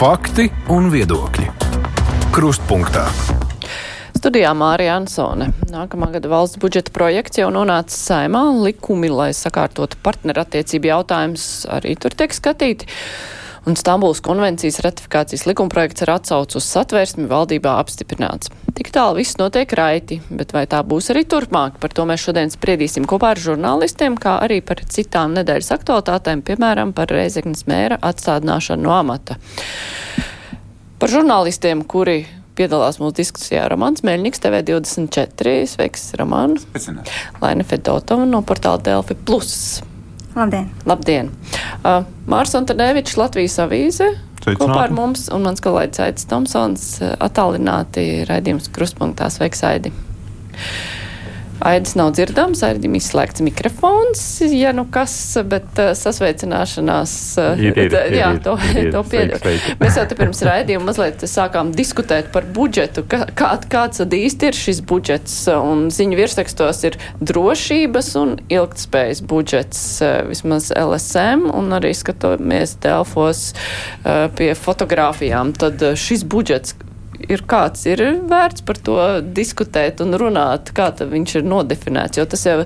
Fakti un viedokļi. Krustpunktā. Studijā Mārija Ansone. Nākamā gada valsts budžeta projekts jau nonāca saimā. Likumi, lai sakārtotu partnerattiecību jautājumus, arī tur tiek skatīti un Stambulas konvencijas ratifikācijas likumprojekts ar atsaucu uz satvērsmi valdībā apstiprināts. Tik tālu viss notiek raiti, bet vai tā būs arī turpmāk? Par to mēs šodien spriedīsim kopā ar žurnālistiem, kā arī par citām nedēļas aktualitātēm, piemēram, par Reizeknas mēra atstādināšanu no amata. Par žurnālistiem, kuri piedalās mūsu diskusijā Romāns Mēļņiks, TV24. Sveiks, Romān! Laina Fedotova no portāla Delfi Plus. Labdien! Labdien. Uh, Mārs Antonevičs, Latvijas avīze. Sveicināti. Kopā ar mums un mans kolēģis Aits Tomsons uh, attālināti raidījums Krustpunktā. Sveiks, Aidi! Aidis nav dzirdams, Aidim izslēgts mikrofons, ja nu kas, bet uh, sasveicināšanās. Uh, Ir, ir, ir, jā, to, to pieļauj. Sveiki, sveiki. Mēs jau te pirms raidījuma mazliet sākām diskutēt par budžetu, kā, kā, kāds tad īsti ir šis budžets, un ziņu virsrakstos ir drošības un ilgtspējas budžets, eh, vismaz LSM, un arī skatoties Delfos pie fotogrāfijām, tad šis budžets ir kāds, ir vērts par to diskutēt un runāt, kā viņš ir nodefinēts, jo tas jau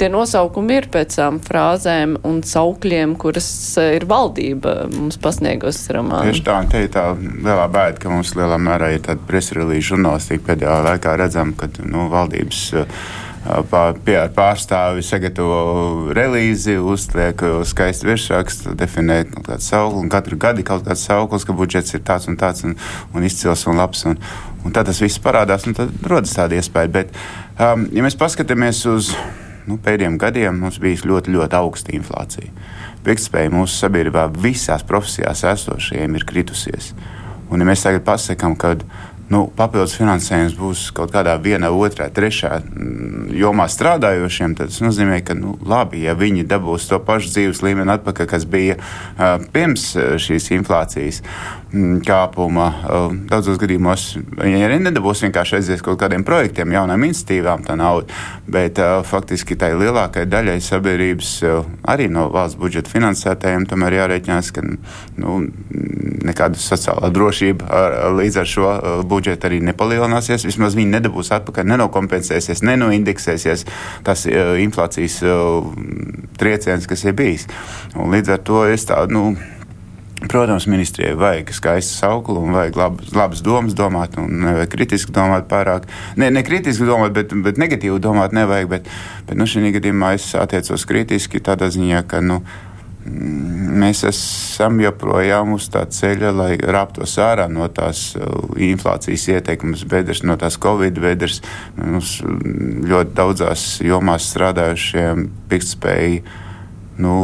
tie nosaukumi ir pēc tām frāzēm un saukļiem, kuras eh, ir valdība mums pasniegusi romānu. Tieši tā, un te ir tā lielā baila, ka mums lielā mērā ir tāda presrelīža žurnālistika. Pēdējā laikā redzam, ka nu, valdības uh, pār, pārstāvi sagatavo relīzi, uzliek uh, skaistu virsrakstu, definē kaut kādu sauklu, katru gadu ir kaut kāds sauklis, ka budžets ir tāds un tāds un, un izcils un labs. Un, un tad tas viss parādās, un tad rodas tāda iespēja. Bet, um, ja mēs paskatāmies uz nu, pēdējiem gadiem, mums bija ļoti, ļoti augsta inflācija. Pirktspēja mūsu sabiedrībā visās profesijās esošajiem ir kritusies. Un, ja mēs tagad pasakām, ka nu, papildus finansējums būs kaut kādā vienā, otrā, trešā mm, jomā strādājošiem, tad tas nozīmē, ka nu, labi, ja viņi dabūs to pašu dzīves līmeni atpakaļ, kas bija uh, pirms šīs inflācijas kāpuma. Uh, daudzos gadījumos viņi arī nedabūs vienkārši aizies kaut kādiem projektiem, jaunām institīvām tā nauda, bet uh, faktiski tai lielākajai daļai sabiedrības uh, arī no valsts budžeta finansētājiem tomēr jārēķinās, ka nu, nekāda sociālā drošība ar, līdz ar šo uh, budžetu arī nepalielināsies. Vismaz viņi nedabūs atpakaļ, nenokompensēsies, nenoindeksēsies tas inflācijas trieciens, kas ir bijis. Un līdz ar to es tādu. Nu, Protams, ministrijai vajag skaistu sauklu un vajag labas, labas domas domāt, un nevajag kritiski domāt pārāk. Ne, ne kritiski domāt, bet, bet negatīvi domāt nevajag. Bet, bet nu, šī gadījumā es attiecos kritiski tādā ziņā, ka nu, mm, mēs esam joprojām uz tā ceļa, lai rāptos ārā no tās uh, inflācijas ietekmes bedres, no tās covid bedres. Mums mm, ļoti daudzās jomās strādājušiem pirktspēji. Nu,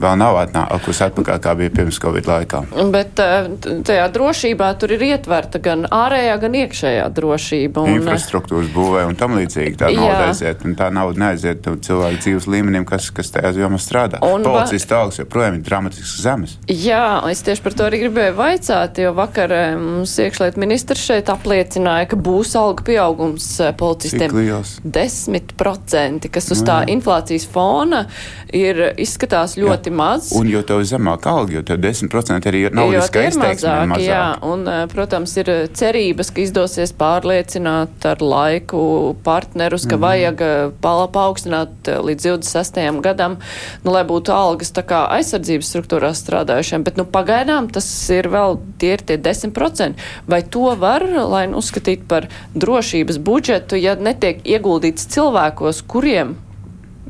vēl nav atnākusi atpakaļ, kā bija pirms Covid laikā. Bet eh, tajā drošībā tur ir ietverta gan ārējā, gan iekšējā drošība. Un, eh, Infrastruktūras būvē un tam līdzīgi. Tā nauda aiziet, un tā nauda neaiziet cilvēku dzīves līmenim, kas, kas tajā jomā strādā. Un va- Policijas algas joprojām ir dramatiski zemes. Jā, es tieši par to arī gribēju vaicāt, jo vakar eh, mums iekšliet ministrs šeit apliecināja, ka būs alga pieaugums policistiem. Cik liels? 10%, kas uz Nu, tā inflācijas fona ir izskatās ļoti Jā. maz. Un jo tev ir zemāka alga, jo tev 10% arī ir naudas ir izteiksme mazāk. jā, un, eh, protams, ir eh, cerības, ka izdosies pārliecināt ar laiku partnerus, ka vajag eh, paaugstināt līdz 26. gadam, nu, lai būtu algas tā kā aizsardzības struktūrās strādājušiem, bet, nu, pagaidām tas ir vēl, tie ir tie 10%. Vai to var, lai nu, uzskatīt par drošības budžetu, ja netiek ieguldīts cilvēkos, kuriem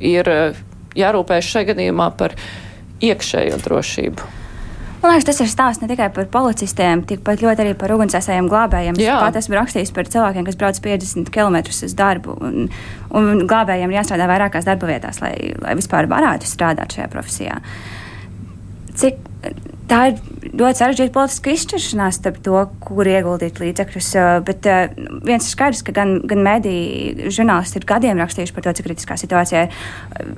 ir jārūpējas šajā gadījumā par iekšējo drošību? Man liekas, tas ir stāsts ne tikai par policistiem, tikpat ļoti arī par ugunsdzēsējiem glābējiem. Es Jā. pat esmu rakstījis par cilvēkiem, kas brauc 50 km uz darbu, un, un glābējiem ir jāstrādā vairākās darba vietās, lai, lai vispār varētu strādāt šajā profesijā. Cik tā ir ļoti sarežģīta politiska izšķiršanās starp to, kur ieguldīt līdzekļus. Bet viens ir skaidrs, ka gan, gan mediji, žurnālisti ir gadiem rakstījuši par to, cik kritiskā situācijā ir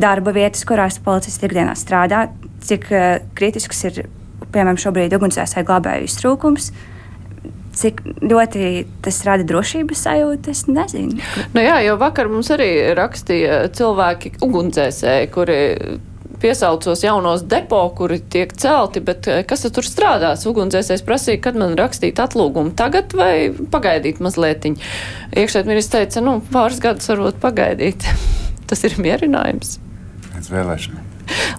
darba vietas, kurās policisti ikdienā strādā, cik kritisks ir piemēram šobrīd ugunsdzēsēju glābēju iztrūkums. Cik ļoti tas rada drošības sajūtu, es nezinu. Nu jā, jo vakar mums arī rakstīja cilvēki, ugunsdzēsēji, kuri piesaucos jaunos depo, kuri tiek celti, bet eh, kas tur strādās? Ugunsdzēsējs prasīja, kad man rakstīt atlūgumu tagad vai pagaidīt mazlietiņ. Iekšēt ministrs teica, nu, pāris gadus varbūt pagaidīt. Tas ir mierinājums. Pēc vēlēšanām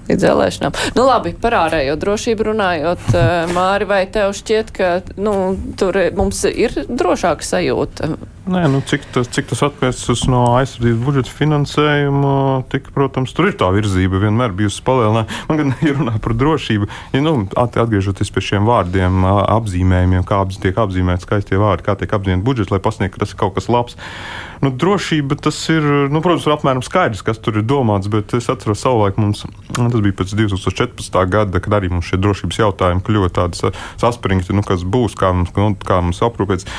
līdz vēlēšanām. Nu, labi, par ārējo drošību runājot, eh, Māri, vai tev šķiet, ka nu, tur mums ir drošāka sajūta? Nē, nu, cik, tas, cik tas atkarīgs no aizsardzības budžeta finansējuma, tik, protams, tur ir tā virzība vienmēr bijusi palielināta. Man gan ir runā par drošību. Ja, nu, atgriežoties pie šiem vārdiem, apzīmējumiem, kā tiek apzīmēti skaistie vārdi, kā tiek apzīmēts budžets, lai pasniegtu, ka tas ir kaut kas labs. Nu, drošība tas ir, nu, protams, ir apmēram skaidrs, kas tur ir domāts, bet es atceros savulaik mums, tas bija pēc 2014. gada, kad arī mums šie drošības jautājumi kļuva tādi saspringti, nu, kas būs, kā mums, nu, kā mums aprūpēts.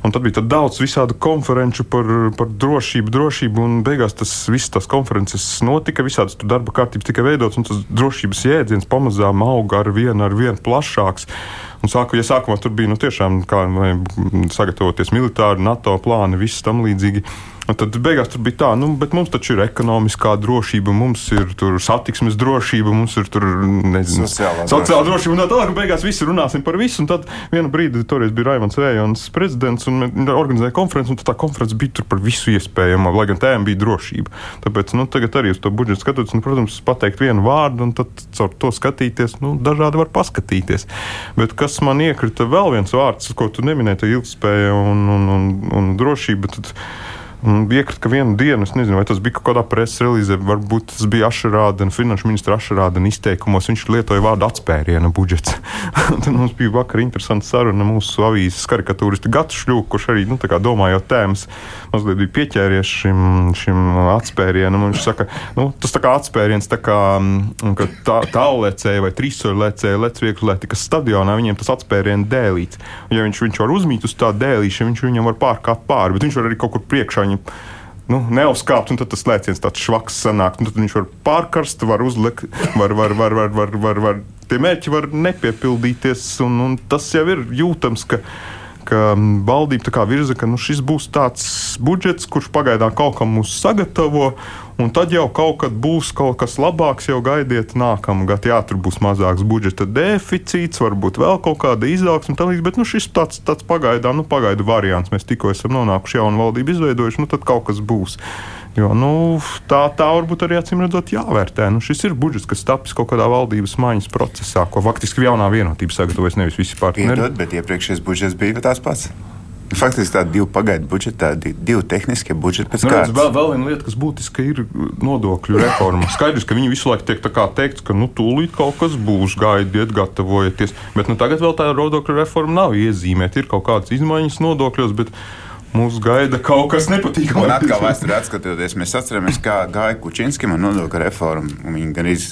Un tad bija daudz visādu konferenču par, par drošību, drošību, un beigās tas viss tās konferences notika, visādas darba kārtības tika veidotas, un tas drošības jēdziens pamazām auga ar vienu, ar vienu plašāks. Un sāku, ja sākumā tur bija nu, tiešām kā sagatavoties militāri, NATO plāni, viss tam līdzīgi. Un tad beigās tur bija tā, nu, bet mums taču ir ekonomiskā drošība, mums ir satiksmes drošība, mums ir tur, nezinu, sociālā, sociālā drošība. Un tā tālāk, beigās visi runāsim par visu. Un tad vienu brīdi toreiz bija Raimons Vējons prezidents un organizēja konferenci, un tā konference bija par visu iespējamo, lai gan tēma bija drošība. Tāpēc, nu, tagad arī uz to budžetu skatoties, nu, protams, pateikt vienu vārdu un tad caur to skatīties, nu, dažādi var paskatīties. Bet kas man iekrita vēl viens vārds, ko tu neminēji, ilgspēja un, un, un, un drošība. Tad, Iekrita, ka vienu dienu, es nezinu, vai tas bija kaut kādā preses relīzē, varbūt tas bija Ašerādena, finanšu ministra Ašerādena izteikumos. Viņš lietoja vārdu atspēriena budžets. tad mums bija vakar interesanta saruna mūsu avīzes karikatūristu Gatu Šļūku, kurš arī, nu, tā kā domājot tēmas, mazliet bija pieķēries šim, šim atspērienam. Viņš saka, nu, tas tā kā atspēriens, tā kā ka tā, tālēcēja vai trīsoļlecēja lec vieglēti, kas stadionā viņiem tas atspēriena dēlīts. Ja viņš, viņš var uzmīt uz tā dēlīša, viņš viņam var pārkāpt pāri, bet viņš var arī kaut kur priekšā viņu nu, neuzkāpt, un tas lēciens tāds švaks sanāk. Tad viņš var pārkarst, var uzlikt, var, var, var, var, var, var, var tie mērķi var nepiepildīties, un, un tas jau ir jūtams, ka ka valdība virza, ka nu, šis būs tāds budžets, kurš pagaidām kaut kam mūs sagatavo, Un tad jau kaut kad būs kaut kas labāks, jau gaidiet nākamā gada. Jā, tur būs mazāks budžeta deficīts, varbūt vēl kaut kāda izaugsme, bet nu, šis tāds, tāds pagaidām, nu, pagaidu variants. Mēs tikko esam nonākuši jaunu valdību izveidojuši, nu tad kaut kas būs. Jo, nu, tā, tā varbūt arī acīm redzot jāvērtē. Nu, šis ir budžets, kas tapis kaut kādā valdības maiņas procesā, ko faktiski jaunā vienotība sagatavojas nevis visi partneri. Piedod, bet iepriekšējais budžets bija tāds pats. Faktiski tādi divi pagaidu budžeti, divi tehniskie budžeti pēc nu, kārtas. Vēl, vēl viena lieta, kas būtiska, ir nodokļu reforma. Skaidrs, ka viņi visu laiku tiek teikts, ka nu, tūlīt kaut kas būs, gaidiet, gatavojieties. Bet nu, tagad vēl tā nodokļu reforma nav iezīmēta. Ir kaut kādas izmaiņas nodokļos, bet Mūs gaida kaut kas nepatīkams. Un atkal vēsturē atskatoties, mēs atceramies, kā gāja Kučinskim ar nodokļu reformu. Viņi gan iz,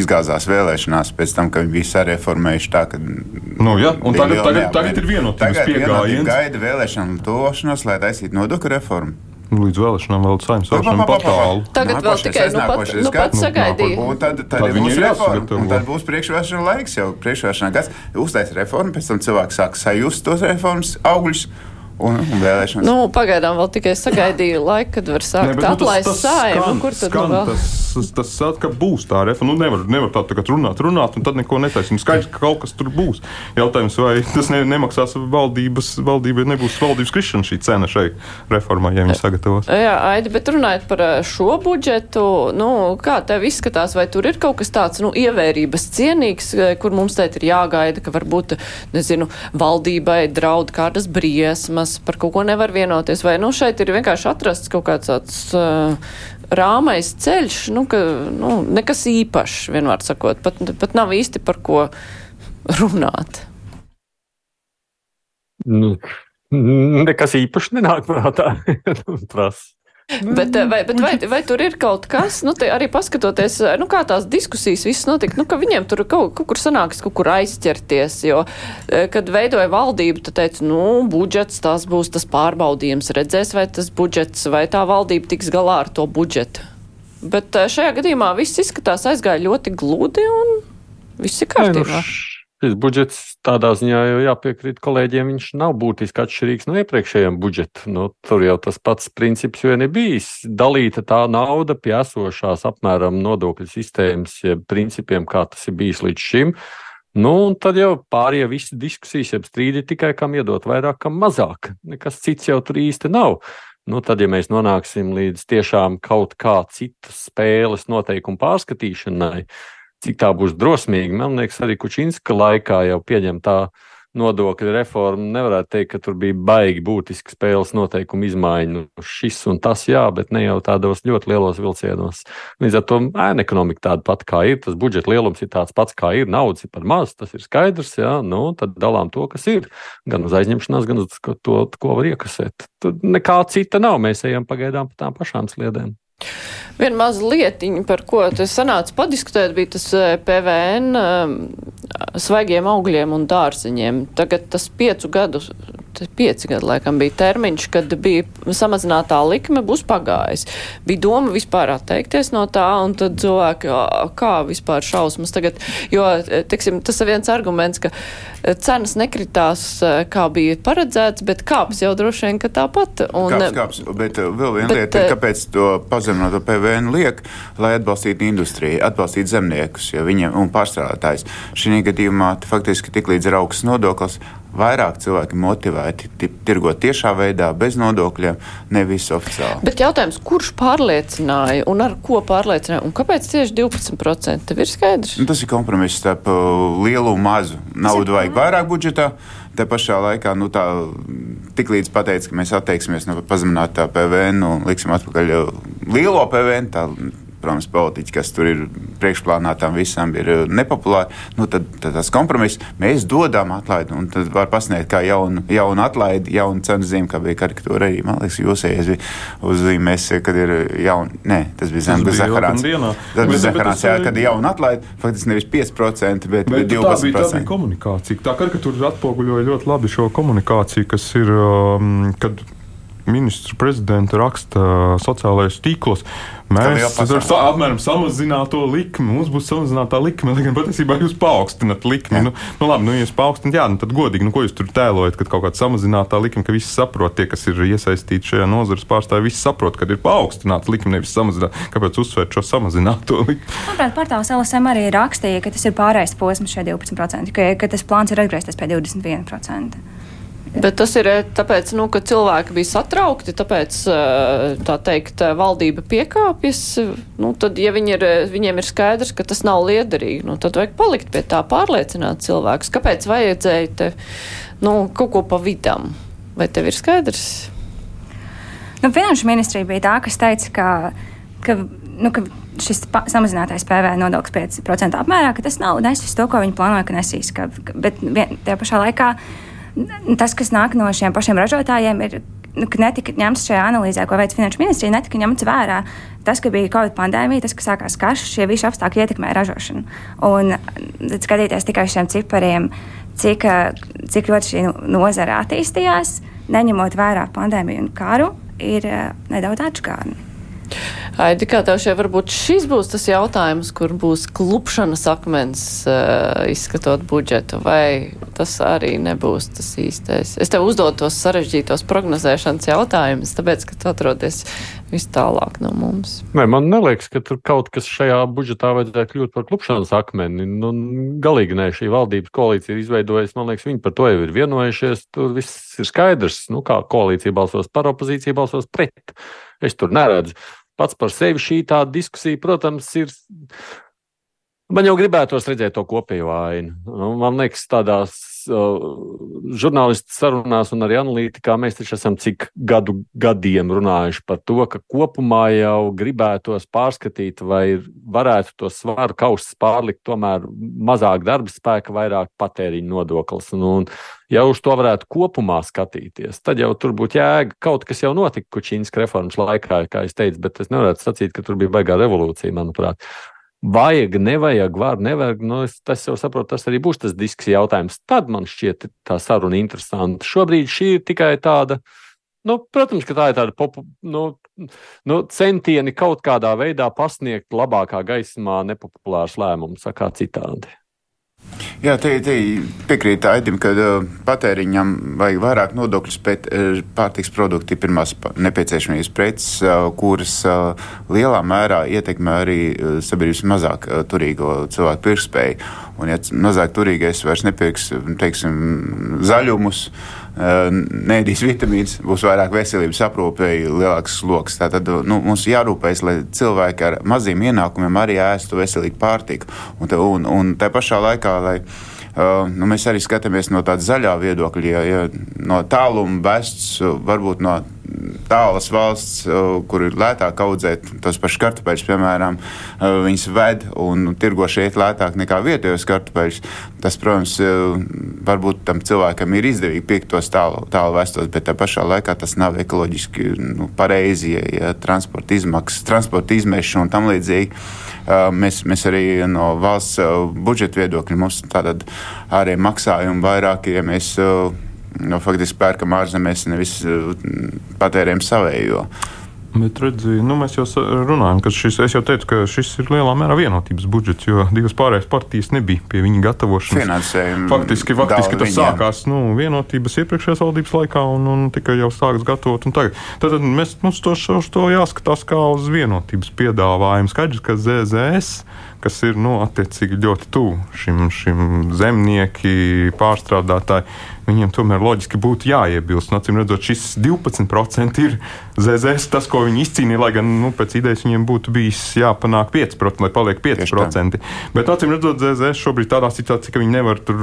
izgāzās vēlēšanās pēc tam, kad viņi bija sareformējuši tā, ka. Nu, ja, un tagad, tagad, tagad ir vienotības pieejams. Gaida vēlēšanu tošanos, lai taisītu nodokļu reformu. Līdz vēlēšanām vēl saimnes vēlēšanām pat tālu. Tagad vēl tikai nu pat, nu pat sagaidīja. Un tad, tad, tad būs reforma. Un tad būs priekšvēlēšana laiks jau priekšvēlēšana gads. Uztais reformu, pēc tam cilvēks sāk sajust tos reformas augļus un, un vēlēšanas. Nu, pagaidām vēl tikai sagaidīju laiku, kad var sākt ne, atlaist nu, saimu. Kur tad skan, vēl? Tas, tas, tas, ka būs tā reforma. Nu, nevar, nevar tā tagad runāt, runāt, un tad neko netaisīt. Skaidrs, ka kaut kas tur būs. Jautājums, vai tas ne, nemaksās valdības, valdībai nebūs valdības krišana šī cena šai reformai, ja viņi sagatavos. Jā, Aidi, bet runājot par šo budžetu, nu, kā tev izskatās, vai tur ir kaut kas tāds, nu, ievērības cienīgs, kur mums teikt ir jāgaida, ka varbūt, nezinu, valdībai draud kādas briesmas, kas par kaut ko nevar vienoties, vai nu šeit ir vienkārši atrasts kaut kāds tāds uh, rāmais ceļš, nu, ka, nu, nekas īpašs, vienmēr sakot, pat, pat nav īsti par ko runāt. Nu, nekas īpašs nenāk prātā. Prasa. Bet, eh, vai, bet vai, vai tur ir kaut kas, nu, arī paskatoties, eh, nu, kā tās diskusijas visas notika, nu, ka viņiem tur kaut, kaut kur sanāks, kaut kur aizķerties, jo, eh, kad veidoja valdību, tad teica, nu, budžets, tas būs tas pārbaudījums, redzēs, vai tas budžets, vai tā valdība tiks galā ar to budžetu. Bet šajā gadījumā viss izskatās aizgāja ļoti gludi un viss ir kārtībā. Ai, nu, šis budžets tādā ziņā jau jāpiekrīt kolēģiem, viņš nav būtiski atšķirīgs no iepriekšējiem budžeta. Nu, tur jau tas pats princips vien ir bijis. Dalīta tā nauda pie esošās apmēram nodokļu sistēmas principiem, kā tas ir bijis līdz šim. Nu, tad jau pārējie visi diskusijas, jeb strīdi tikai kam iedot vairāk, kam mazāk. Nekas cits jau tur īsti nav. Nu, tad, ja mēs nonāksim līdz tiešām kaut kā citas spēles noteikumu pārskatīšanai, cik tā būs drosmīga. Man liekas, arī Kučinska laikā jau pieņemtā nodokļu reforma nevarētu teikt, ka tur bija baigi būtiski spēles noteikumu izmaiņu. Šis un tas, jā, bet ne jau tādos ļoti lielos vilcienos. Līdz ar to ēna ekonomika tāda pati kā ir, tas budžeta lielums ir tāds pats kā ir, naudas ir par maz, tas ir skaidrs, jā, nu, tad dalām to, kas ir. Gan uz aizņemšanās, gan uz to, ko var iekasēt. Tur nekā cita nav, mēs ejam pagaidām pa tām pašām sliedēm. Viena maza lietiņa, par ko tas sanāca padiskutēt, bija tas eh, PVN um, svaigiem augļiem un dārziņiem. Tagad tas piecu gadu pieci gadi laikam bija termiņš, kad bija samazinātā likme būs pagājis. Bija doma vispār atteikties no tā, un tad cilvēki, kā vispār šausmas tagad, jo, teiksim, tas ir viens arguments, ka cenas nekritās, kā bija paredzēts, bet kāps jau droši vien, ka tāpat. Un, kāps, kāps, bet vēl viena lieta kāpēc to pazeminoto PVN liek, lai atbalstītu industriju, atbalstītu zemniekus, viņiem un pārstrādātājs. Šī gadījumā faktiski tik līdz ir augsts nodoklis, vairāk cilvēki motivēti tirgot tiešā veidā, bez nodokļiem, nevis oficiāli. Bet jautājums, kurš pārliecināja un ar ko pārliecināja? Un kāpēc tieši 12%? Tev ir skaidrs? Nu, tas ir kompromiss starp uh, lielu un mazu. Naudu vajag vairāk budžetā. Te pašā laikā, nu, tā, tik līdz pateica, ka mēs atteiksimies no pazeminātā PVN un liksim atpakaļ lielo PVN, tā protams, politiķi, kas tur ir priekšplānā, tam visam ir eh, nepopulāri. Nu, tad, tad tas kompromiss mēs dodam atlaidi, un tad var pasniegt kā jaunu, jaunu atlaidi, jaunu cenu zīmi, kā bija karikatūra arī. Man liekas, jūs ejat uzzīmēs, kad ir jauna, nē, tas bija zemes zaharāts. Tas bija zaharāts, jā, kad ir jauna atlaidi, faktiski nevis 5%, bet, bet 12%. Tā bija, tā bija komunikācija. Tā karikatūra atspoguļoja ļoti labi šo komunikāciju, kas ir, um, kad ministru prezidenta raksta sociālajos tīklos. Mēs ar apmēram samazinātu to likmi. Mums būs samazināta likme, lai gan patiesībā jūs paaugstināt likmi. Jā. Nu, nu, labi, nu, ja jūs paaugstināt, jā, nu, tad godīgi, nu, ko jūs tur tēlojat, kad kaut kāda samazinātā likme, ka visi saprot, tie, kas ir iesaistīti šajā nozares pārstāvjā, visi saprot, ka ir paaugstināta likme, nevis samazināta. Kāpēc uzsvērt šo samazināto likmi? Manuprāt, portāls LSM arī rakstīja, ka tas ir pārējais posms šie 12%, ka, ka tas plāns ir atgriezties pie 21%. Bet tas ir eh, tāpēc, nu, ka cilvēki bija satraukti, tāpēc, eh, tā teikt, eh, valdība piekāpjas. Nu, tad, ja viņi ir, viņiem ir skaidrs, ka tas nav liederīgi, nu, tad vajag palikt pie tā, pārliecināt cilvēkus. Kāpēc vajadzēja te, nu, kaut ko pa vidam? Vai tev ir skaidrs? Nu, Finanšu ministrija bija tā, kas teica, ka, ka, nu, ka šis samazinātais PVN nodoklis 5% apmērā, ka tas nav nesis to, ko viņi plānoja, ka nesīs. Ka, bet vien, tajā pašā laikā tas, kas nāk no šiem pašiem ražotājiem, ir nu, netika ņemts šajā analīzē, ko veids Finanšu ministrija, netika ņemts vērā tas, ka bija Covid pandēmija, tas, ka sākās karš, šie visi apstākļi ietekmē ražošanu. Un tad skatīties tikai uz šiem cipariem, cik, cik ļoti šī nozara attīstījās, neņemot vērā pandēmiju un karu, ir nedaudz atšķirīgi. Aidi, kā tev šeit varbūt šis būs tas jautājums, kur būs klupšanas akmens uh, izskatot budžetu, vai tas arī nebūs tas īstais? Es tev uzdodu tos sarežģītos prognozēšanas jautājumus, tāpēc, ka tu atrodies vis tālāk no mums. Nē, man neliekas, ka tur kaut kas šajā budžetā vajadzētu kļūt par klupšanas akmeni. Nu, galīgi nē, šī valdības koalīcija ir izveidojusies, man liekas, viņi par to jau ir vienojušies. Tur viss ir skaidrs, nu, kā koalīcija balsos par, opozīcija balsos pret. Es tur neredzu pats par sevi šī tāda diskusija, protams, ir. Man jau gribētos redzēt to kopējo ainu. Nu, man liekas, tādās žurnālistu sarunās un arī analītikā mēs taču esam cik gadu gadiem runājuši par to, ka kopumā jau gribētos pārskatīt, vai varētu to svaru kaustus pārlikt tomēr mazāk darba spēka, vairāk patēriņa nodoklis. Nu, un, ja uz to varētu kopumā skatīties, tad jau tur būtu jēga. Kaut kas jau notika Kučīnas reformas laikā, kā es teicu, bet es nevaru sacīt, ka tur bija baigā revolūcija, manuprāt vajag, nevajag, var, nevajag. Nu, es, tas jau saprotu, tas arī būs tas diskusija jautājums. Tad man šķiet tā saruna interesanta. Šobrīd šī ir tikai tāda. Nu, protams, ka tā ir tāda popu, nu, nu, centieni kaut kādā veidā pasniegt labākā gaismā nepopulārs lēmums, kā citādi. Jā, te, te piekrīt Aidim, ka uh, patēriņam vajag vairāk nodokļus, bet uh, pārtiks produkti ir pirmās nepieciešamības preces, uh, kuras lielā mērā ietekmē arī sabiedrības mazāk turīgo cilvēku pirkspēju. Un, ja mazāk turīgais vairs nepirks, teiksim, zaļumus, uh, neēdīs vitamīnus, būs vairāk veselības aprūpei, lielāks sloks. Tātad nu, mums jārūpējas, lai cilvēki ar maziem ienākumiem arī ēstu veselīgu pārtiku. Un, te, un, un tā pašā laikā, lai Uh, nu, mēs arī skatāmies no tāda zaļā viedokļa, ja, ja no tāluma vests, varbūt no tālas valsts, uh, kur ir lētāk audzēt tos pašus kartupeļus, piemēram, uh, viņas ved un tirgo šeit lētāk nekā vietējos kartupeļus. Tas, protams, uh, varbūt tam cilvēkam ir izdevīgi pirkt tos tālu, tālu vestos, bet tā pašā laikā tas nav ekoloģiski nu, pareizi, ja, ja transporta izmaksas, transporta izmešana un tam līdzīgi. Mēs, mēs arī no valsts budžeta viedokļa mums tātad arī maksājumi vairāk, ja mēs nu, faktiski pērkam ārzemēs, nevis patērējam savējo. Bet, redziet, nu, mēs jau runājam, ka šis, es jau teicu, ka šis ir lielā mērā vienotības budžets, jo divas pārējās partijas nebija pie viņa gatavošanas. Finansējumi. Faktiski, faktiski tas viņiem. sākās nu, vienotības iepriekšējās valdības laikā un, un tikai jau sākas gatavot. Tad, tad mēs, mums to, to jāskatās kā uz vienotības piedāvājumu. Skaidrs, ka ZZS kas ir nu, attiecīgi ļoti tuvu šim, šim zemnieki, pārstrādātāji, viņiem tomēr loģiski būtu jāiebilst. No, nu, redzot, šis 12% ir ZZS, tas, ko viņi izcīnīja, lai gan nu, pēc idejas viņiem būtu bijis jāpanāk 5%, lai paliek 5%. Bet, acīm redzot, ZZS šobrīd tādā situācijā, ka viņi nevar tur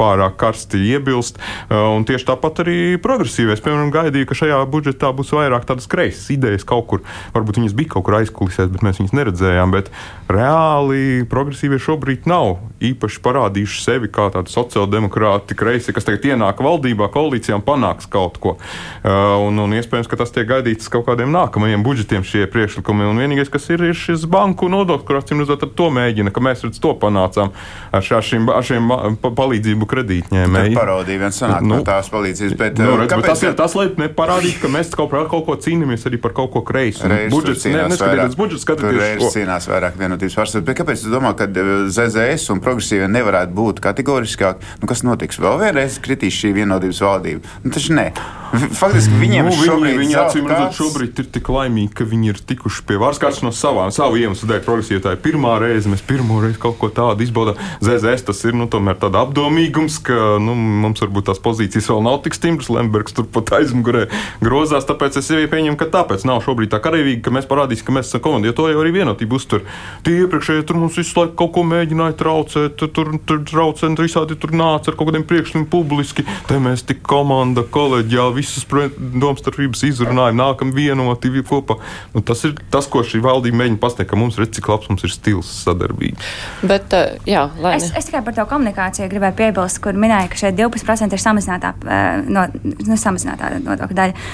pārāk karsti iebilst. Uh, un tieši tāpat arī progresīvais, piemēram, gaidīja, ka šajā budžetā būs vairāk tādas kreisas idejas kaut kur. Varbūt viņas bija kaut kur aizkulisēs, bet mēs viņas neredzējām. Bet reāli progresīvie šobrīd nav īpaši parādījuši sevi kā tādi sociāldemokrāti, kreisi, kas tagad ienāk valdībā, koalīcijā un panāks kaut ko. Uh, un, un iespējams, ka tas tiek gaidīts kaut kādiem nākamajiem budžetiem šie priekšlikumi. Un vienīgais, kas ir, ir šis banku nodoklis, kur acīm redzot, ar to mēģina, ka mēs redz, to panācām ar, šā, šīm, ar šiem palīdzību kredītņēmējiem. Tā parodīja viens sanāk nu, no tās palīdzības, bet, nu, redz, bet tas ir tas, lai neparādītu, ka mēs kaut, kaut ko cīnāmies arī par kaut ko kreisu. Budžets, ne, neskatieties budžets, skatieties. Cīnās vairāk vienotības pārstāvjiem. Bet kāpēc es domāju, ka eh, ZZS un progresīvie nevarētu būt kategoriskāk? Nu, kas notiks? Vēl vienreiz kritīs šī vienotības valdība. Nu, taču nē. Faktiski viņiem nu, šobrīd, viņi, acīm redzot, šobrīd ir tik laimīgi, ka viņi ir tikuši pie varas kāds no savām, savu iemeslu dēļ. Progresīvi tā ir pirmā reize, mēs pirmo reizi kaut ko tādu izbaudām. ZZS tas ir nu, tomēr tāds apdomīgums, ka nu, mums varbūt tās pozīcijas vēl nav tik stipras. Lembergs turpat aizmugurē grozās, tāpēc es sevi pieņemu, ka tāpēc nav šobrīd tā karavīga, ka mēs parādīsim, ka mēs esam komandi, jo to jau arī vienotība uztur. Tie iepriekšējie tur mums visu laiku kaut ko mēģināja traucēt, tur, tur, tur traucēt, visādi tur nāca ar kaut kādiem priekšlikumiem publiski. Te mēs tik komanda, kolēģiāli visas domstarpības izrunājam, nākam vienoti kopā. Nu, tas ir tas, ko šī valdība mēģina pasniegt, ka mums redz, cik labs mums ir stils sadarbība. Bet, uh, jā, lai... es, es tikai par to komunikāciju gribēju piebilst, kur minēja, ka šeit 12% ir samazinātā, uh, no, no samazinātā nodokļa daļa.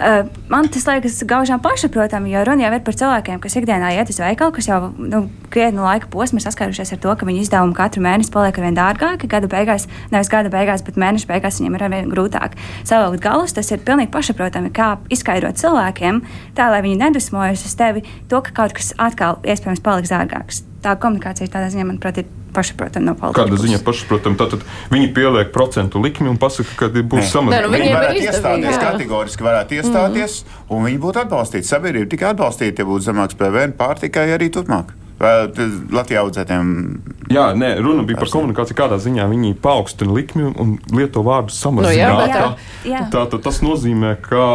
Uh, man tas liekas gaužām pašsaprotami, jo runa jau ir par cilvēkiem, kas ikdienā iet uz veikalu, kas jau nu, krietnu laika posmu ir saskārušies ar to, ka viņu izdevumi katru mēnesi paliek ar vien dārgāki. Gada beigās, nevis gada beigās, bet mēneša beigās viņiem ir arvien grūtāk savilkt galus. Tas ir pilnīgi pašsaprotami, kā izskaidrot cilvēkiem, tā lai viņi nedusmojas uz tevi, to, ka kaut kas atkal iespējams paliks dārgāks. Tā komunikācija tādā ziņā, manuprāt, ir pašsaprotama no politikas. Kāda ziņa pašsaprotama? Tātad viņi pieliek procentu likmi un pasaka, ka būs. Nu, viņi varētu iestāties, kategoriski varētu iestāties, mm -hmm. un viņi būtu atbalstīti. Sabiedrība tikai atbalstīta, ja būtu zemāks PVN pārtikai arī turpmāk. Latvijā audzētiem. Jā, nē, runa bija par komunikāciju, kādā ziņā viņi paaugstina likmi un lieto vārdus samazināt. No, jā. Tā, tā, tas nozīmē, ka,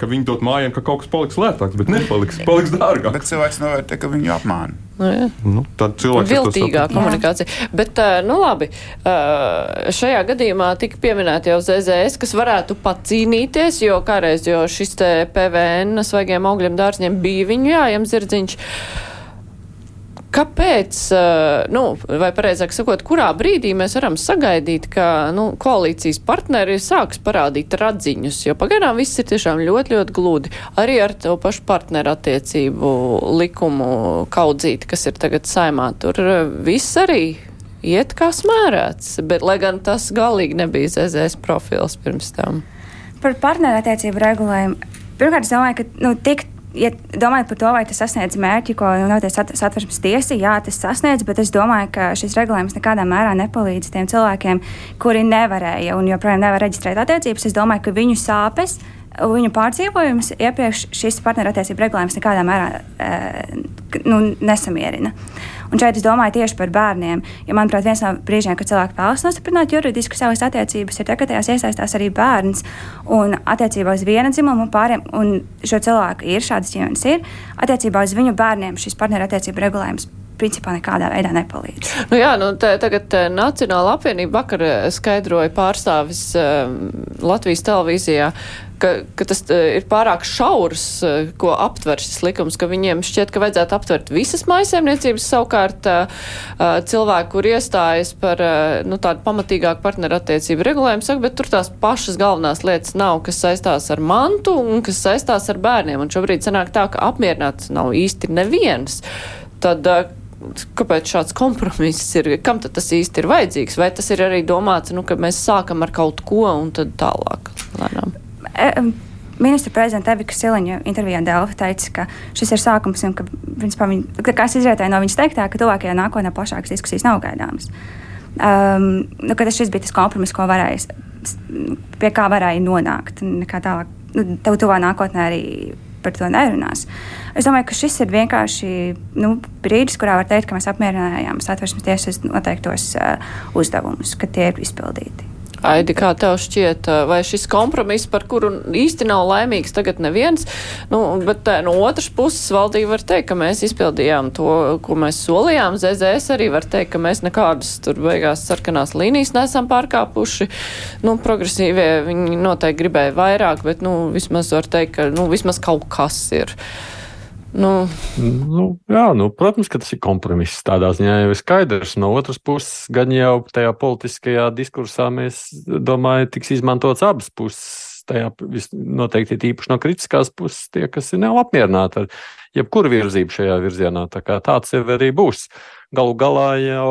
ka viņi dod mājām, ka kaut kas paliks lētāks, bet nepaliks, paliks dārgāks. Bet cilvēks novērtē, ka viņu apmāna. Nu, jā. nu, tad cilvēks ir viltīgā komunikācija. Jā. Bet, nu labi, šajā gadījumā tika pieminēta jau ZZS, kas varētu pacīnīties, jo kādreiz jo šis PVN svaigiem augļiem dārzņiem bija viņu jājam zirdziņš. Kāpēc, nu, vai pareizāk sakot, kurā brīdī mēs varam sagaidīt, ka nu, koalīcijas partneri sāks parādīt radziņus? Jo pagaidām viss ir tiešām ļoti, ļoti gludi. Arī ar to pašu partneru attiecību likumu kaudzīti, kas ir tagad saimā, tur viss arī iet kā smērēts, bet lai gan tas galīgi nebija ZZS profils pirms tam. Par partneru attiecību regulējumu. Pirmkārt, es domāju, ka nu, tik ja domājot par to, vai tas sasniedz mērķi, ko sat, satversmes tiesa, jā, tas sasniedz, bet es domāju, ka šis regulējums nekādā mērā nepalīdz tiem cilvēkiem, kuri nevarēja un joprojām nevar reģistrēt attiecības. Es domāju, ka viņu sāpes viņu pārdzīvojums iepriekš šis partnerattiecību regulējums nekādā mērā e, nu, nesamierina. Un šeit es domāju tieši par bērniem. Jo, manuprāt, viens no brīžiem, kad cilvēki vēlas nostiprināt juridiski savas attiecības, ir tas, ka tajās iesaistās arī bērns. Un attiecībā uz vienu dzimumu pāriem, un šo cilvēku ir šādas ģimenes, ir attiecībā uz viņu bērniem šis partnerattiecību regulējums principā nekādā veidā nepalīdz. Nu jā, nu, te, tagad Nacionāla apvienība vakar skaidroja pārstāvis um, Latvijas televīzijā, ka, ka tas ir pārāk šaurs, ko aptver šis likums, ka viņiem šķiet, ka vajadzētu aptvert visas maisaimniecības, savukārt cilvēki, kur iestājas par nu, tādu pamatīgāku partnerattiecību regulējumu, saka, bet tur tās pašas galvenās lietas nav, kas saistās ar mantu un kas saistās ar bērniem. Un šobrīd sanāk tā, ka apmierināts nav īsti neviens. Tad, kāpēc šāds kompromiss ir, kam tas īsti ir vajadzīgs? Vai tas ir arī domāts, nu, ka mēs sākam ar kaut ko un tad tālāk lēnām? E, ministra prezidenta Evika Siliņa intervijā Delfa teica, ka šis ir sākums un ka, principā, viņa, kas izrietēja no viņas teiktā, ka tuvākajā nākotnē plašākas diskusijas nav gaidāmas. Um, nu, šis bija tas kompromiss, ko varēja, pie kā varēja nonākt. Tālāk, nu, tev tuvā nākotnē arī par to nerunās. Es domāju, ka šis ir vienkārši nu, brīdis, kurā var teikt, ka mēs apmierinājām satversmes tiesas noteiktos uh, uzdevumus, ka tie ir izpildīti. Aidi, kā tev šķiet, vai šis kompromiss, par kuru īsti nav laimīgs tagad neviens, nu, bet no otras puses valdība var teikt, ka mēs izpildījām to, ko mēs solījām. ZZS arī var teikt, ka mēs nekādas tur beigās sarkanās līnijas nesam pārkāpuši. Nu, progresīvie viņi noteikti gribēja vairāk, bet, nu, vismaz var teikt, ka, nu, vismaz kaut kas ir. Nu. Nu, jā, nu, protams, ka tas ir kompromiss. Tādā ziņā jau ir skaidrs. No otras puses, gan jau tajā politiskajā diskursā mēs domājam, tiks izmantots abas puses. Tajā noteikti ir īpaši no kritiskās puses tie, kas nav apmierināti ar jebkuru virzību šajā virzienā. Tā kā tāds jau arī būs. Galu galā jau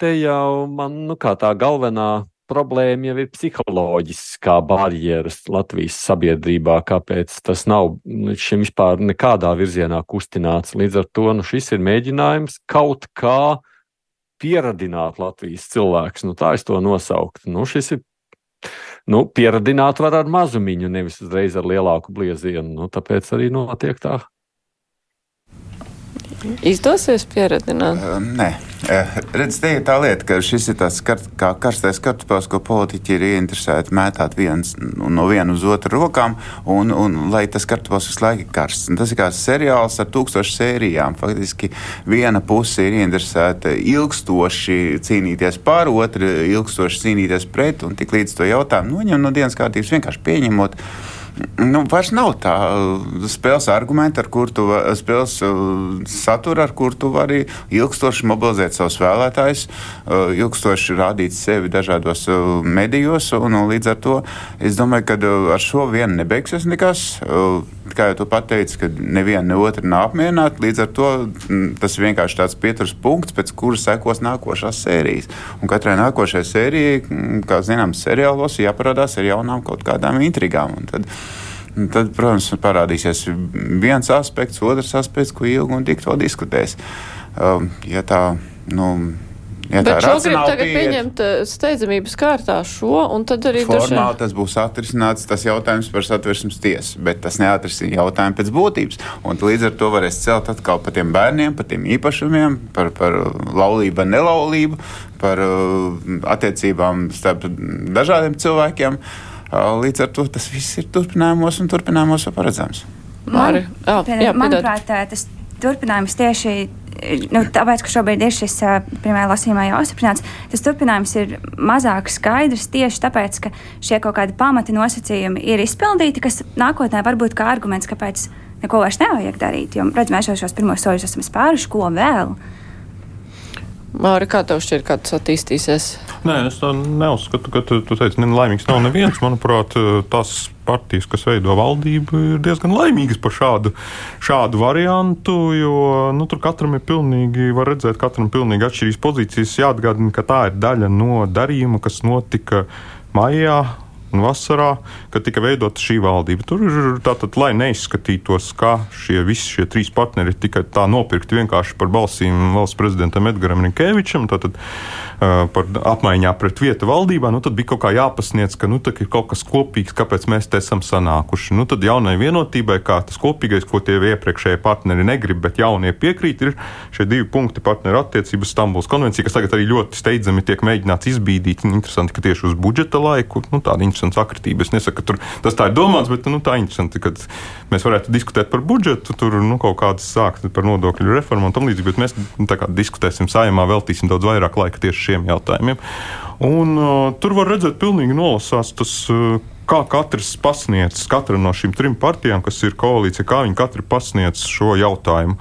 te jau man, nu, tā galvenā problēma jau ir psiholoģiskā barjeras Latvijas sabiedrībā, kāpēc tas nav līdz šim vispār nekādā virzienā kustināts. Līdz ar to nu, šis ir mēģinājums kaut kā pieradināt Latvijas cilvēkus. Nu, tā es to nosauktu. Nu, šis ir nu, pieradināt var ar mazumiņu, nevis uzreiz ar lielāku bliezienu. Nu, tāpēc arī notiek tā Izdosies pieredzināt? Uh, nē, uh, redz, te ir tā lieta, ka šis ir tāds kart, kā karstais kartupēls, ko politiķi ir ieinteresēti mētāt viens no viena uz otru rokām, un, un lai tas kartupēls visu laiku ir karsts. Un tas ir kā seriāls ar tūkstošu sērijām. Faktiski viena puse ir ieinteresēta ilgstoši cīnīties par, otra ilgstoši cīnīties pret, un tik līdz to jautājumu noņem no dienas kārtības vienkārši pieņemot nu, vairs nav tā uh, spēles argumenta, ar kur tu spēles uh, satura, ar kur tu vari ilgstoši mobilizēt savus vēlētājus, uh, ilgstoši rādīt sevi dažādos medijos. Un, un līdz ar to es domāju, ka ar šo vienu nebeigsies nekas. Kā jau tu pateici, ka neviena ne otra nav apmierināta. Līdz ar to mm, tas vienkārši tāds pieturas punkts, pēc kuras sekos nākošās sērijas. Un katrai nākošajai sērijai, mm, kā zināms, seriālos jāparādās ar jaunām kaut kādām intrigām. Un tad, Tad, protams, parādīsies viens aspekts, otrs aspekts, ko ilgi un dikti vēl diskutēs. Um, ja tā, nu, Ja Bet šo grib tagad pieiet, pieņemt uh, steidzamības kārtā šo, un tad arī formāli dažiem... tas būs atrisināts, tas jautājums par satversmes tiesu, bet tas neatrisina jautājumu pēc būtības. Un līdz ar to varēs celt atkal par tiem bērniem, par tiem īpašumiem, par, par laulību, nelaulību, par uh, attiecībām starp dažādiem cilvēkiem. Uh, Līdz ar to tas viss ir turpinājumos un turpinājumos paredzams. Man, jā, jā, manuprāt, tas turpinājums tieši nu, tāpēc, ka šobrīd ir šis pirmā lasījumā jau apstiprināts, tas turpinājums ir mazāk skaidrs tieši tāpēc, ka šie kaut kādi pamati nosacījumi ir izpildīti, kas nākotnē var būt kā arguments, kāpēc neko vairs nevajag darīt. Jo, redz, mēs jau šos pirmos soļus esam spēruši, ko vēl. Māri, kā tev šķiet, kā tas attīstīsies? Nē, es tā neuzskatu, ka tu, tu teici, ka laimīgs nav neviens. Manuprāt, tās partijas, kas veido valdību, ir diezgan laimīgas par šādu, šādu variantu, jo nu, tur katram ir pilnīgi, var redzēt, katram ir pilnīgi atšķirīgas pozīcijas. Jāatgādina, ka tā ir daļa no darījuma, kas notika maijā un vasarā, kad tika veidota šī valdība. Tur ir tātad, lai neizskatītos, kā šie visi šie trīs partneri ir tikai tā nopirkti vienkārši par balsīm valsts prezidentam Edgaram Rinkēvičam, tātad uh, par apmaiņā pret vietu valdībā, nu tad bija kaut kā jāpasniedz, ka nu, ir kaut kas kopīgs, kāpēc mēs te esam sanākuši. Nu, tad jaunai vienotībai, kā tas kopīgais, ko tie iepriekšējie partneri negrib, bet jaunie piekrīt, ir šie divi punkti partneru attiecības Stambuls konvencija, kas tagad arī ļoti steidzami tiek mēģināts izbīdīt. Interesanti, ka tieši uz budžeta laiku nu, tāda interesanta sakritība. Es nesaku, ka tur, tas tā ir domāts, bet nu, tā ir interesanti, ka mēs varētu diskutēt par budžetu, tur nu, kaut kādas sākt par nodokļu reformu un tam līdzīgi, bet mēs nu, diskutēsim saimā, veltīsim daudz vairāk laika tieši šiem jautājumiem. Un, uh, tur var redzēt, pilnīgi nolasās tas. Uh, kā katrs pasniedz, katra no šīm trim partijām, kas ir koalīcija, kā viņi katrs pasniedz šo jautājumu.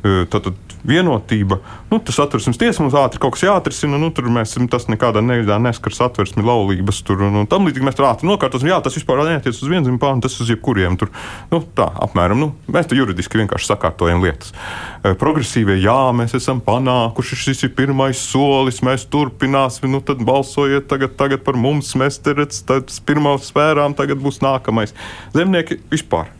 Uh, tad, tad vienotība. Nu, tas atversmes tiesa mums ātri kaut kas jāatrisina. Nu, tur mēs tas nekādā veidā neskars atversmi laulības. Tur, nu, tam līdzīgi mēs tur ātri nokārtosim. Jā, tas vispār neatiec uz vienzimju pārnu, tas uz jebkuriem. Tur, nu, tā apmēram. Nu, mēs tur juridiski vienkārši sakārtojam lietas. E, progresīvie, jā, mēs esam panākuši. Šis ir pirmais solis, mēs turpināsim. Nu, tad balsojiet tagad, tagad par mums. Mēs te redzam, pirmā sfērām tagad būs nākamais. Zemnieki vispār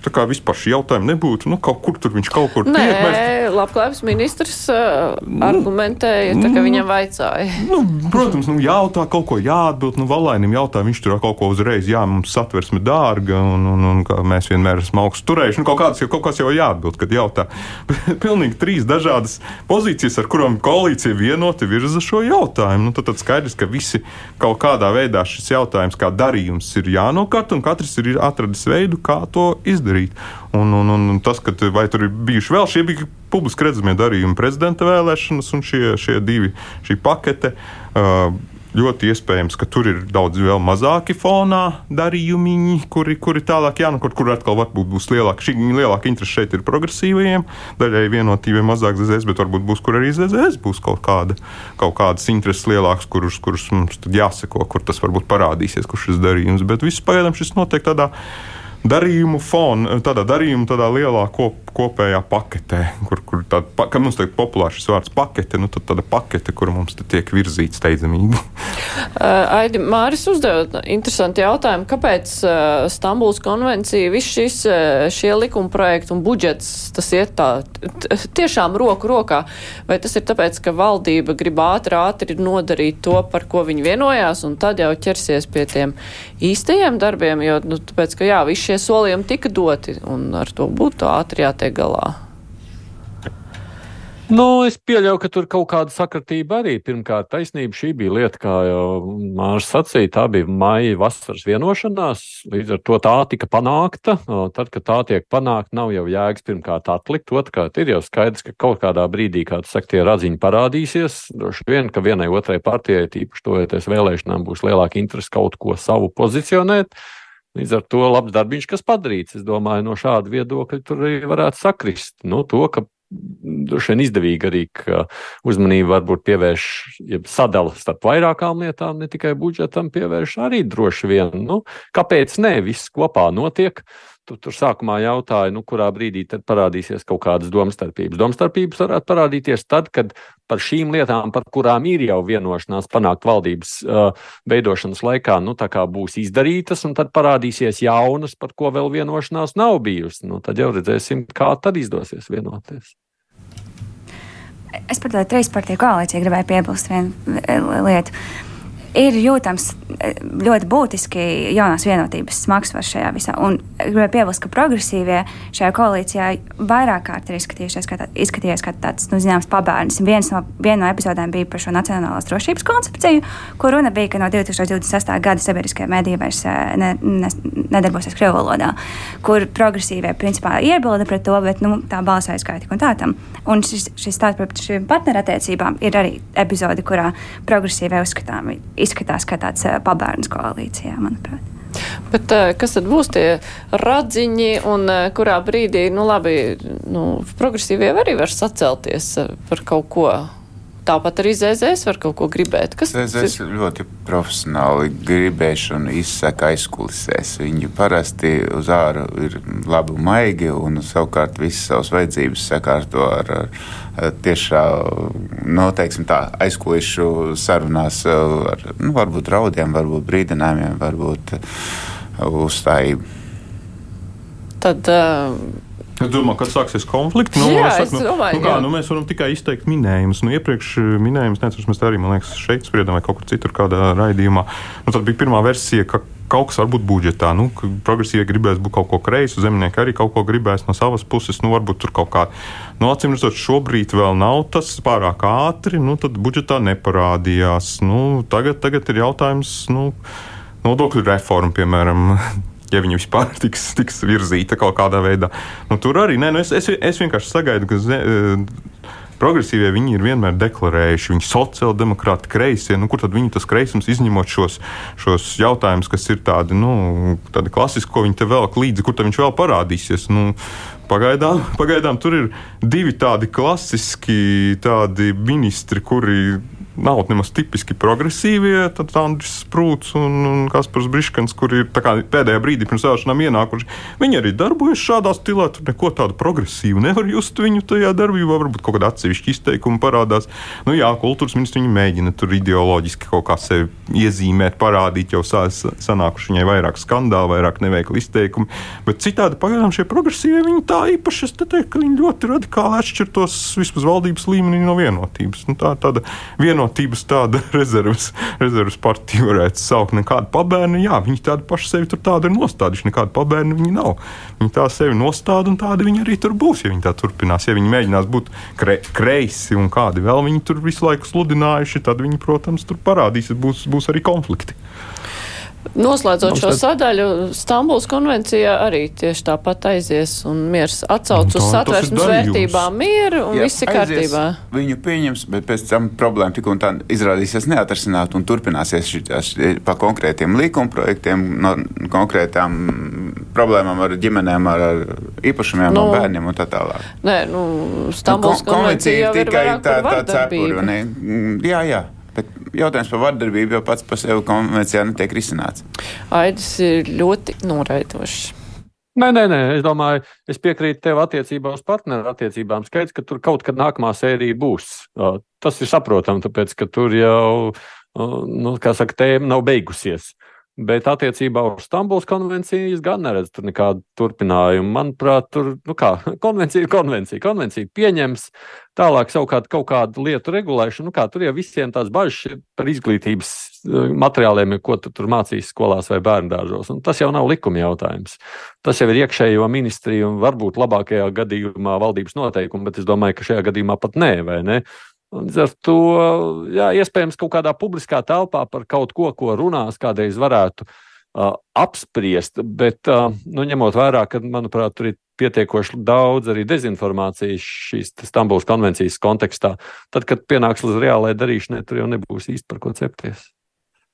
Tā kā vispār šī jautājuma nebūtu, nu, kaut kur tur viņš kaut kur Nē, tiek. Labklājības ministrs uh, argumentēja, tā, ka nu, viņam vajadzēja. Nu, protams, nu, jautā kaut ko jāatbild. Nu, Valainim jautā, viņš tur kaut ko uzreiz, jā, mums satversme dārga, un, un, un, un mēs vienmēr esam augstu turējuši. Nu, kaut, kāds, kaut kas jau jāatbild, kad jautā. Pilnīgi trīs dažādas pozīcijas, ar kurām koalīcija vienoti virza šo jautājumu. Nu, tad, tad skaidrs, ka visi kaut kādā veidā šis jautājums, kā darījums, ir jānokārt, un katrs ir atradis veidu, kā to izdarīt izdarīt. Un, un, un tas, ka vai tur ir bijuši vēl šie bija publiski redzamie darījumi, prezidenta vēlēšanas un šie, šie divi šī pakete. Uh, ļoti iespējams, ka tur ir daudz vēl mazāki fonā darījumi, kuri, kuri tālāk jānokot, kur atkal varbūt būs lielāka. Šī lielāka interese šeit ir progresīvajiem, daļai vienotībiem mazāk ZZS, bet varbūt būs, kur arī ZZS būs kaut, kāda, kaut kādas intereses lielākas, kurus, kurus mums jāseko, kur tas varbūt parādīsies, kurš šis darījums. Bet viss pagaidām šis notiek tādā darījumu fonu, tādā darījuma, tādā lielā kop, kopējā paketē, kur, kur tāda, ka mums tagad populārs šis vārds pakete, nu tad tāda pakete, kur mums tiek virzīta steidzamība. Aidi, Māris uzdeva interesantu jautājumu, kāpēc Stambuls konvencija, viss šis, šie likuma projekti un budžets, tas iet tā tiešām roku rokā, vai tas ir tāpēc, ka valdība grib ātri, ātri nodarīt to, par ko viņi vienojās, un tad jau ķersies pie tiem īstajiem darbiem, jo, nu, tāpēc, ka jā, visi šie solījumi tika doti, un ar to būtu ātri jātiek galā. Nu, es pieļauju, ka tur kaut kāda sakritība arī. Pirmkārt, taisnība šī bija lieta, kā jau Mārcis sacīja, tā bija maija vasaras vienošanās. Līdz ar to tā tika panākta. Tad, kad tā tiek panākta, nav jau jēgas pirmkārt atlikt. Otrkārt, ir jau skaidrs, ka kaut kādā brīdī, kā tas saka, tie radziņi parādīsies. Droši vien, ka vienai otrai partijai, tīpaši tojoties vēlēšanām, būs lielāka interese kaut ko savu pozicionēt. Līdz ar to labs darbiņš, kas padarīts, es domāju, no šāda viedokļa tur arī varētu sakrist. Nu, to, ka droši vien izdevīgi arī, ka uzmanību varbūt pievērš, ja sadala starp vairākām lietām, ne tikai budžetam, pievērš arī droši vien. Nu, kāpēc ne? Viss kopā notiek. Tu tur sākumā jautāja, nu, kurā brīdī tad parādīsies kaut kādas domstarpības. Domstarpības varētu parādīties tad, kad par šīm lietām, par kurām ir jau vienošanās panākt valdības uh, veidošanas laikā, nu, būs izdarītas, un tad parādīsies jaunas, par ko vēl vienošanās nav bijusi. Nu, tad jau redzēsim, kā tad izdosies vienoties. Es par to trīs partiju koalīciju gribēju piebilst vienu lietu ir jūtams ļoti būtiski jaunās vienotības smagsvars šajā visā. Un gribēju piebilst, ka progresīvie šajā koalīcijā vairāk kārt ir izskatījušies kā, tā, izskatījies kā tāds, nu, zināms, pabērns. Viens no, viena no epizodēm bija par šo nacionālās drošības koncepciju, kur runa bija, ka no 2026. gada sabiedriskajā mēdī vairs eh, ne, ne, nedarbosies Krievu valodā, kur progresīvie principā iebilda pret to, bet nu, tā balss tik un tā tam. Un šis, šis stāsts par šīm partnerattiecībām ir arī epizode, kurā progresīvie uzskatām izskatās kā tāds pabērns koalīcijā, manuprāt. Bet kas tad būs tie radziņi un kurā brīdī, nu labi, nu, progresīvie arī var sacelties par kaut ko tāpat arī ZZS var kaut ko gribēt. Kas ZZS ir ļoti profesionāli gribēšana izsaka aizkulisēs. Viņi parasti uz āru ir labi maigi, un savukārt visas savas vajadzības sakārto ar, ar tiešā, noteiksim nu, tā, aizkulišu sarunās ar, nu, varbūt raudiem, varbūt brīdinājumiem, varbūt uzstājību. Tad uh, Es domāju, kad sāksies konflikts. Nu, Jā, saku, es domāju, nu, kā, jā. nu, mēs varam tikai izteikt minējumus. Nu, iepriekš minējums, neatceros, mēs arī, liekas, šeit spriedām vai kaut kur citur, kādā raidījumā. Nu, tad bija pirmā versija, ka kaut kas var būt budžetā. Nu, progresīvi gribēs būt kaut ko kreisu, zemnieki arī kaut ko gribēs no savas puses. Nu, varbūt tur kaut kā. Nu, Acīm redzot, šobrīd vēl nav tas pārāk ātri, nu, tad budžetā neparādījās. Nu, tagad, tagad ir jautājums. Nu, Nodokļu reforma, piemēram, ja viņa vispār tiks, tiks virzīta kaut kādā veidā. Nu, tur arī nē, nu es, es, es vienkārši sagaidu, ka. Ze, eh, Progresīvie viņi ir vienmēr deklarējuši, viņi ir sociāldemokrāti, kreisie. Nu, kur tad viņi tas kreisums izņemot šos, šos jautājumus, kas ir tādi, nu, tādi klasiski, ko viņi te velk līdzi, kur viņš vēl parādīsies? Nu, pagaidām, pagaidām tur ir divi tādi klasiski tādi ministri, kuri nav nemaz tipiski progresīvie. Tad Andris Sprūts un, un Kaspars Briškans, kuri ir pēdējā brīdī pirms vēlēšanām ienākuši, viņi arī darbojas šādā stilā. Tur neko tādu progresīvu nevar just viņu tajā darbībā. Varbūt kaut kāda atsevišķa izteikuma parādās. Nu, jā, kultūras ministrs viņi mēģina tur ideoloģiski kaut kā sevi iezīmēt, parādīt, jau sanākuši viņai vairāk skandālu, vairāk neveikli izteikumi. Bet citādi pagaidām šie progresīvie viņi tā īpaši, es teiktu, ka viņi ļoti radikāli atšķirtos vismaz valdības līmenī no vienotības. Nu, tā ir tāda vienotības tāda rezerves, rezerves partija varētu saukt. Nekāda pabērna, jā, viņi tādi paši sevi tur tādi ir nostādījuši. Nekāda pabērna viņi nav. Viņi tā sevi nostāda un tādi viņi arī tur būs, ja viņi tā turpinās. Ja viņi mēģinās būt kre, kreisi un kādi vēl viņi tur visu laiku sludinājuši, tad viņi, protams, tur parādīsies, būs, būs arī konflikti. Noslēdzot Mums šo tad- sadaļu, Stambuls konvencijā arī tieši tāpat aizies un miers atsauc Nu, uz satversmes vērtībām mieru un Jā, viss ir aizies, kārtībā. Viņu pieņems, bet pēc tam problēma tik un tā izrādīsies neatrisināt un turpināsies šitās, pa konkrētiem likumprojektiem, no konkrētām problēmām ar ģimenēm, ar, ar īpašumiem, Nu, no bērniem un tā tālāk. Nē, nu, Stambuls Kon- konvencija jau ir vairāk tā, tā vardarbību. ne? Mm, Jā, jā. Jautājums par vardarbību jau pats par sevi konvencijā netiek risināts. Aidis ir ļoti noraidošs. Nē, nē, nē, es domāju, es piekrītu tev attiecībā uz partneru attiecībām. Skaidrs, ka tur kaut kad nākamā sērija būs. Uh, Tas ir saprotami, tāpēc, ka tur jau, uh, nu, kā saka, tēma nav beigusies. Bet attiecībā uz Stambuls konvenciju es gan neredzu tur nekādu turpinājumu. Manuprāt, tur nu kā, konvencija ir konvencija. Konvencija pieņems tālāk savukārt kaut kādu lietu regulēšanu. Nu kā, tur jau visiem tās bažas ir par izglītības eh, materiāliem, ko tu tur mācīs skolās vai bērndārzos. Tas jau nav likuma jautājums. Tas jau ir iekšējo ministriju un varbūt labākajā gadījumā valdības noteikumi, bet es domāju, ka šajā gadījumā pat nē, vai ne? Līdz ar to, jā, iespējams, kaut kādā publiskā telpā par kaut ko, ko runās, kādreiz varētu uh, apspriest, bet, uh, nu, ņemot vērā, ka, manuprāt, tur ir pietiekoši daudz arī dezinformācijas šīs Stambulas konvencijas kontekstā, tad, kad pienāks līdz reālajai darīšanai, tur jau nebūs īsti par ko cepties.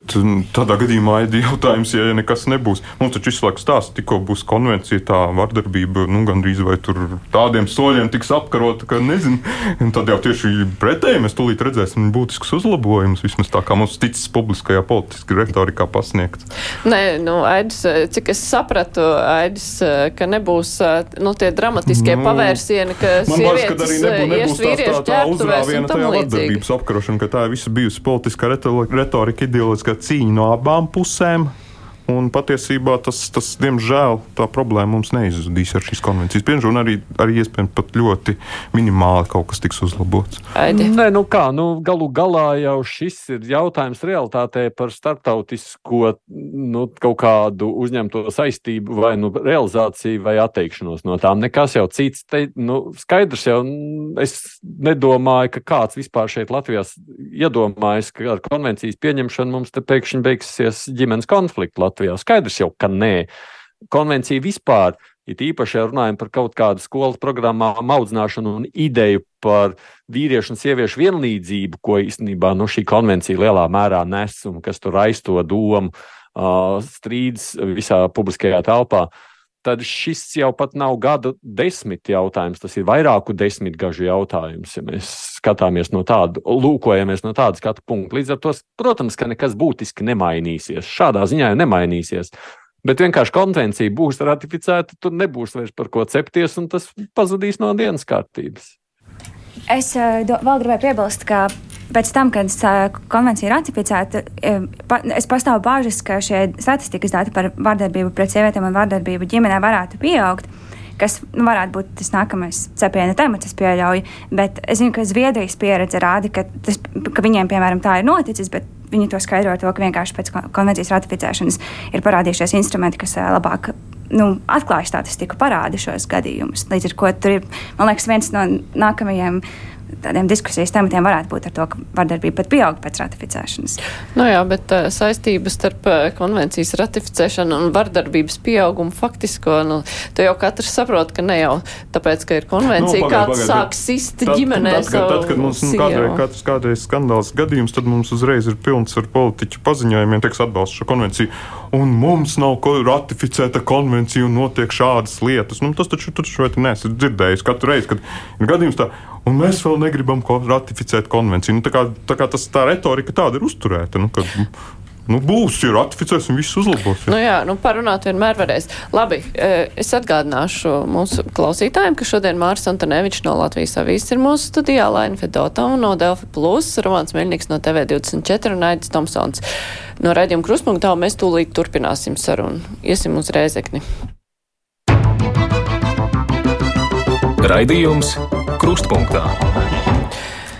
Tādā gadījumā ir jautājums, ja nekas nebūs. Mums taču visu laiku stāsta, tikko būs konvencija, tā vardarbība nu, gandrīz vai tur tādiem soļiem tiks apkarota, ka nezinu. Un Tad jau tieši pretēji mēs tūlīt redzēsim būtiskus uzlabojumus, vismaz tā kā mums ticis publiskajā politiskā retorikā pasniegts. Nē, nu, Aidis, cik es sapratu, Aidis, ka nebūs nu, tie dramatiskie Nu, pavērsieni, ka sievietes ies tā, tā, vīriešu tā uzrāviena un tam līdzīgi. vardarbības apkarošana, ka tā ir visa bijusi politiskā reto- retorika, ideoloģiskā cīņa no abām pusēm. Un patiesībā tas, tas, diemžēl, tā problēma mums neizzudīs ar šīs konvencijas pieņemšanu. Arī, arī iespējams pat ļoti minimāli kaut kas tiks uzlabots. Aidi. Nē, nu kā, nu, galu galā jau šis ir jautājums realitātē par starptautisko nu, kaut kādu uzņemto saistību, vai nu realizāciju, vai atteikšanos no tām. Nekas jau cits. Te, nu, skaidrs jau, es nedomāju, ka kāds vispār šeit Latvijā iedomājas, ka ar konvencijas pieņemšanu mums te pēkšņi beigsies ģimenes konflikts Latvijā. Skaidrs jau, ka nē. Konvencija vispār It īpaši ja runājam par kaut kādu skolas programmā, audzināšanu un ideju par vīriešu un sieviešu vienlīdzību, ko īstenībā nu, šī konvencija lielā mērā nes un kas tur aizto domu, uh, strīds visā publiskajā telpā. Tad šis jau pat nav gada desmit jautājums. Tas ir vairāku desmitgažu jautājums, ja mēs skatāmies no tāda, lūkojamies no tāda skatu punkta. Līdz ar to, protams, ka nekas būtiski nemainīsies. Šādā ziņā jau nemainīsies. Bet vienkārši konvencija būs ratificēta, tur nebūs vairs par ko cepties, un tas pazudīs no dienas kārtības. Es uh, do, vēl gribēju piebilst, ka pēc tam, kad uh, konvencija ir ratificēta, pa, es pastāvu bāžas, ka šie statistikas dati par vardarbību pret sievietēm un vardarbību ģimenē varētu pieaugt. Kas nu, varētu būt tas nākamais cepiena temats, es pieļauju. Bet es zinu, ka Zviedrijas pieredze rāda, ka, tas, ka viņiem, piemēram, tā ir noticis, bet viņi to skaidro ar to, ka vienkārši pēc konvencijas ratificēšanas ir parādījušies instrumenti, kas labāk nu, atklāja statistiku, parāda šos gadījumus. Līdz ar to tur ir, man liekas, viens no nākamajiem tādiem diskusijas tematiem varētu būt ar to, ka vardarbība pat pieaug pēc ratificēšanas. Nu jā, bet uh, saistības starp uh, konvencijas ratificēšanu un vardarbības pieaugumu faktisko, nu, tu jau katrs saprot, ka ne jau tāpēc, ka ir konvencija, nu, pagāj, kāds pagāj, sāk sist tad, ģimenē tad, savu tad, kad mums nu, kādreiz, kādreiz, kādreiz skandāls gadījums, tad mums uzreiz ir pilns ar politiķu paziņojumiem, teiks atbalstu šo konvenciju. Un mums nav ratificēta konvencija un notiek šādas lietas. Nu, tas taču, taču neesi dzirdējis katru reizi, kad ir gadījums tā un mēs vēl negribam ratificēt konvenciju. Nu, tā, kā, tā kā tas, tā retorika tāda ir uzturēta. Nu, kad, Nu, būs, ir ratificēts un viss uzlabos. Jā. Nu jā, nu parunāt vienmēr varēs. Labi, e, es atgādināšu mūsu klausītājiem, ka šodien Mārs Antonevičs no Latvijas avīzes ir mūsu studijā, Laina Fedotova no Delfi Plus, Romāns Meļņiks no TV24 un Aidis Tomsons no Raidījuma Kruspunktā, un mēs tūlīt turpināsim sarunu. Iesim uz Rēzekni. Raidījums Krustpunktā.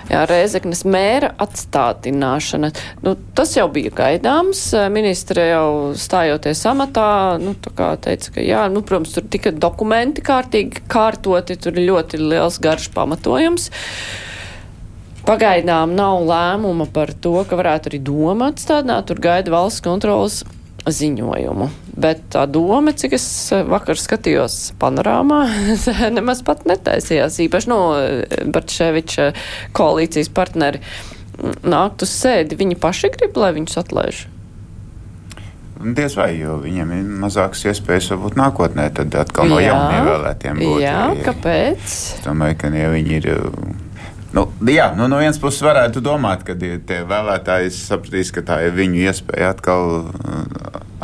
Jā, Rēzeknes mēra atstādināšana. Nu, tas jau bija gaidāms. Ministre jau stājoties amatā, nu, teica, ka jā, nu, protams, tur tika dokumenti kārtīgi kārtoti, tur ir ļoti liels garš pamatojums. Pagaidām nav lēmuma par to, ka varētu arī doma atstādināt, tur gaida valsts kontrolas ziņojumu. Bet tā doma, cik es vakar skatījos panorāmā, nemaz pat netaisījās. Īpaši no Bartševiča koalīcijas partneri nākt uz sēdi. Viņi paši grib, lai viņus atlaiž. Diez vai, jo viņiem ir mazākas iespējas, varbūt nākotnē, tad atkal no jauniem ievēlētiem būt. Jā, kāpēc? Es domāju, ka ja viņi ir Nu, jā, nu, no vienas puses varētu domāt, ka tie vēlētāji sapratīs, ka tā ir viņu iespēja atkal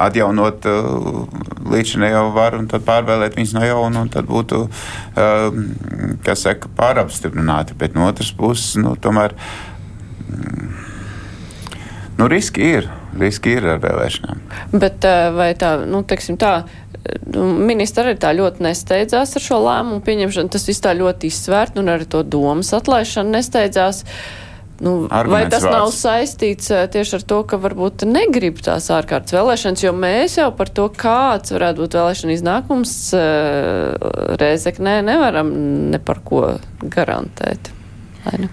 atjaunot uh, līdzinējo varu un tad pārvēlēt viņus no jauna, un tad būtu, uh, kas saka, pārapstiprināti. Bet no otras puses, nu, tomēr mm, nu, riski ir. Riski ir ar vēlēšanām. Bet vai tā, nu, teiksim tā, nu, ministra arī tā ļoti nesteidzās ar šo lēmumu pieņemšanu. Tas viss tā ļoti izsvērt, un arī to domas atlaišanu nesteidzās. Nu, vai tas vārds. nav saistīts eh, tieši ar to, ka varbūt negrib tās ārkārtas vēlēšanas, jo mēs jau par to, kāds varētu būt vēlēšana iznākums, eh, Rēzeknē nevaram ne par ko garantēt. Vai ne?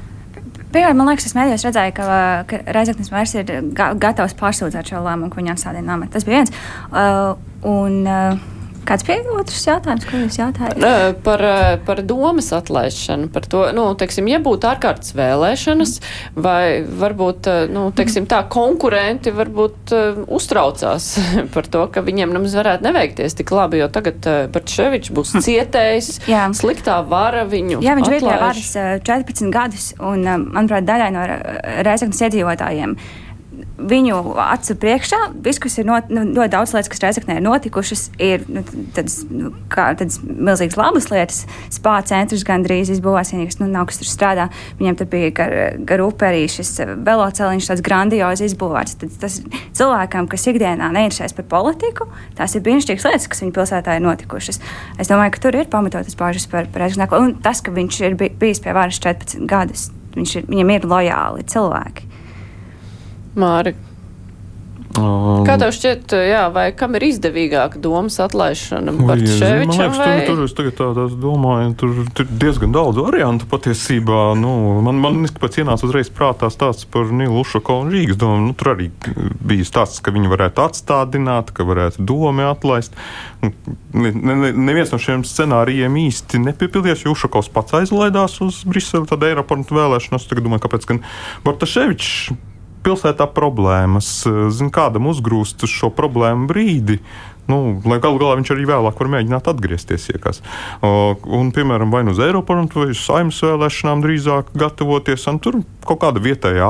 Pirmā, man liekas, es mēdījos redzēju, ka, ka Reizeknas mērs ir ga gatavs pārsūdzēt šo lēmumu, ko viņa apstādina amatu. Tas bija viens. Uh, un, uh, Kāds bija otrs jautājums, ko jūs jautājat? Par, par domas atlaišanu, par to, nu, teiksim, ja būtu ārkārtas vēlēšanas, vai varbūt, nu, teiksim, tā konkurenti varbūt uh, uztraucās par to, ka viņiem nemaz varētu neveikties tik labi, jo tagad uh, Barčevičs būs hm. cietējis, Jā. sliktā vara viņu. Jā, viņš bija pie varas 14 gadus, un, manuprāt, daļai no Reizeknas iedzīvotājiem viņu acu priekšā viss, kas ir not, nu, ļoti daudz lietas, kas reizeknē ir notikušas, ir nu, tādas, nu, kā, tādas milzīgas labas lietas. Spāņu centrs gandrīz izbūvēts, vienīgais, nu, nav kas tur strādā. Viņam tur bija gar, gar upe arī šis veloceliņš, tāds grandiozi izbūvēts. Tad tas cilvēkam, kas ikdienā neinteresēs par politiku, tās ir brīnišķīgas lietas, kas viņa pilsētā ir notikušas. Es domāju, ka tur ir pamatotas bāžas par, par aizsardzību. Un tas, ka viņš ir bijis pie varas 14 gadus, viņš ir, viņam ir lojāli cilvēki. Māri. Um, Kā tev šķiet, jā, vai kam ir izdevīgāka domas atlaišana? Bartševičam man liekas, vai? Tur, tur es tagad tā, tā domāju, tur, tur ir diezgan daudz variantu patiesībā. Nu, man, man pēc ienāca uzreiz prātā stāsts par Nilu Ušakovu un Rīgas domu. Nu, tur arī bija stāsts, ka viņi varētu atstādināt, ka varētu domi atlaist. Neviens ne, ne, ne no šiem scenārijiem īsti nepiepildījās, jo Ušakovs pats aizlaidās uz Briseli, tad Eiropa vēlēšanas. Tagad domāju, kāpēc gan Bartaševičs pilsētā problēmas, zin, kādam uzgrūst uz šo problēmu brīdi. Nu, lai galu galā viņš arī vēlāk var mēģināt atgriezties. Iekas. Un, piemēram, vai nu uz Eiroparlamentu vai uz saimnes vēlēšanām drīzāk gatavoties. Tur kaut kāda vietējā,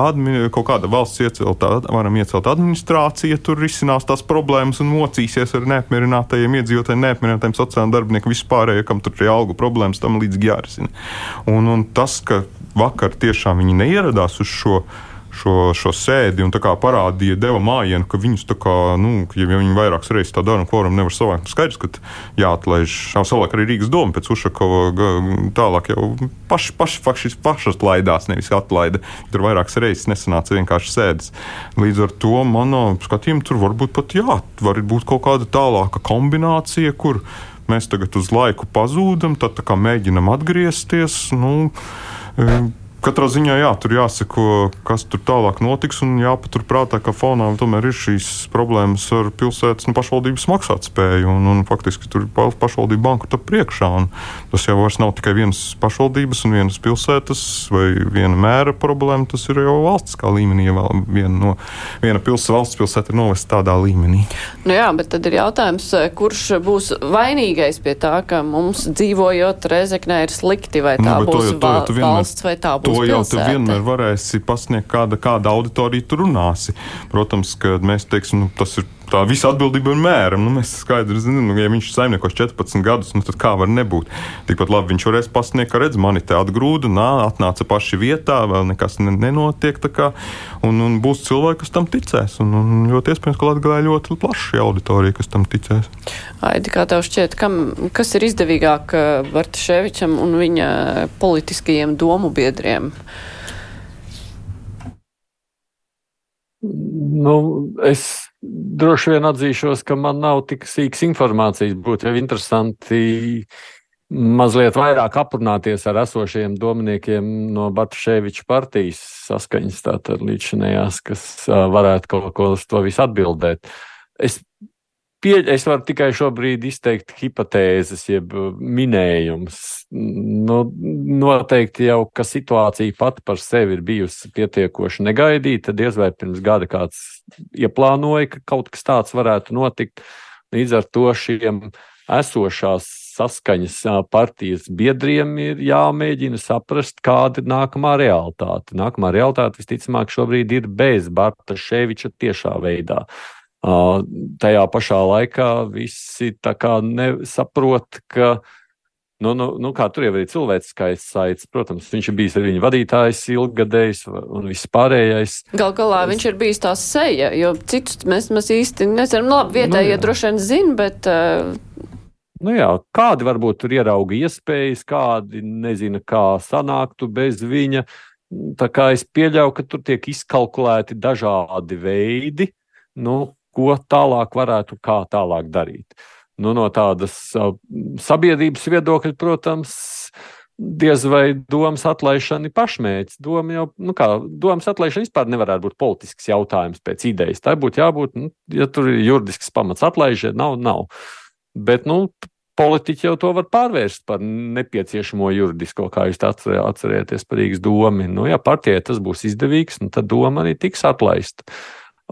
kaut kāda valsts iecelta, varam iecelt administrācija, tur risinās tās problēmas un mocīsies ar neapmierinātajiem iedzīvotājiem, neapmierinātajiem sociālajiem darbiniekiem, vispārējiem, kam tur ir algu problēmas, tam līdzīgi jārisina. Un, un tas, ka vakar tiešām viņi neieradās uz šo šo, šo sēdi un parādīja, deva mājienu, ka viņus, kā, nu, ja viņi vairākas reizes tā dara un kvorum nevar savākt, nu, skaidrs, ka jāatlaiž. Savulaik arī Rīgas doma pēc Ušakova tālāk jau paši, paši, paši, pašas laidās, nevis atlaida. Tur vairākas reizes nesanāca vienkārši sēdes. Līdz ar to manā skatījumā tur varbūt pat jā, var būt kaut kāda tālāka kombinācija, kur mēs tagad uz laiku pazūdam, tad mēģinam atgriezties. Nu, Katrā ziņā jā, tur jāsako, kas tur tālāk notiks, un jāpaturprātā, ka fonā tomēr ir šīs problēmas ar pilsētas un pašvaldības maksātspēju. Un, un faktiski tur ir pašvaldība bankrota priekšā. Tas jau vairs nav tikai vienas pašvaldības un vienas pilsētas vai viena mēra problēma. Tas ir jau valsts kā līmenī. Ja viena, no, viena pilsēta, valsts pilsēta ir novesta tādā līmenī. Nu jā, bet tad ir jautājums, kurš būs vainīgais pie tā, ka mums dzīvojot Rezeknē ir slikti, vai tā nu, būs to, to, to vienmēr... valsts vai tā būs to jau tu vienmēr varēsi pasniegt, kāda, kāda auditorija tu runāsi. Protams, ka mēs teiksim, nu, tas ir tā visa atbildība ir mēram. Nu, mēs skaidri zinām, nu, ja viņš saimniekos 14 gadus, nu, tad kā var nebūt? Tikpat labi viņš varēs pasniegt, ka redz, mani te atgrūda, nā, atnāca paši vietā, vēl nekas nenotiek. Kā, un, un būs cilvēki, kas tam ticēs. Un, un ļoti iespējams, ka Latvijā ir ļoti plaša auditorija, kas tam ticēs. Aidi, kā tev šķiet, kam, kas ir izdevīgāk Bartaševičam un viņa politiskajiem domu biedriem? Nu, es droši vien atzīšos, ka man nav tik sīks informācijas. Būtu jau interesanti mazliet vairāk aprunāties ar esošiem dominiekiem no Batševiča partijas saskaņas, tātad līdzinējās, kas varētu kaut ko uz to visu atbildēt. Es Pie, es varu tikai šobrīd izteikt hipotēzes, jeb minējumus. Nu, noteikti jau, ka situācija pati par sevi ir bijusi pietiekoši negaidīta. Diez vai pirms gada kāds ieplānoja, ka kaut kas tāds varētu notikt. Līdz ar to šiem esošās saskaņas partijas biedriem ir jāmēģina saprast, kāda ir nākamā realitāte. Nākamā realitāte visticamāk šobrīd ir bez Barta Ševiča tiešā veidā. Uh, tajā pašā laikā visi nesaprot, ka nu, nu, nu, tur jau ir cilvēciskais saites. Protams, viņš ir bijis arī viņa vadītājs, ilgadējs un viss pārējais. Gal galā es... viņš ir bijis tā seja, jo citus mēs, mēs īsti nezinām. Nu, labi, vietējie nu, droši vien zina, bet. Uh... Nu jā, kādi varbūt tur ierauga iespējas, kādi nezina, kā sanāktu bez viņa. Tā kā es pieļauju, ka tur tiek izkalkulēti dažādi veidi, nu, ko tālāk varētu, kā tālāk darīt. Nu, no tādas uh, sabiedrības viedokļa, protams, diez vai domas atlaišana ir pašmērķis. Doma jau, nu kā, domas atlaišana vispār nevarētu būt politisks jautājums pēc idejas. Tā būtu jābūt, nu, ja tur ir juridisks pamats atlaižēt, nav, nav. Bet, nu, politiķi jau to var pārvērst par nepieciešamo juridisko, kā jūs atcerieties par Rīgas domu. Nu, ja partijai tas būs izdevīgs, nu, tad doma arī tiks atlaista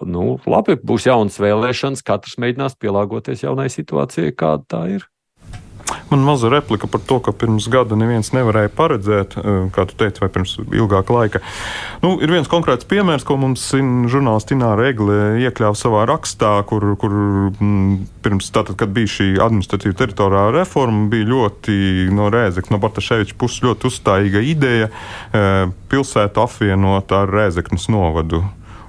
nu, labi, būs jaunas vēlēšanas, katrs mēģinās pielāgoties jaunai situācijai, kāda tā ir. Man maza replika par to, ka pirms gada neviens nevarēja paredzēt, eh, kā tu teici, vai pirms ilgāka laika. Nu, ir viens konkrēts piemērs, ko mums žurnālists Ināra Egle iekļāva savā rakstā, kur, kur mm, pirms tātad, kad bija šī administratīva teritoriālā reforma, bija ļoti no Rēzekļa, no Bartaševiča puses ļoti uzstājīga ideja eh, pilsētu apvienot ar Rēzeknes novadu.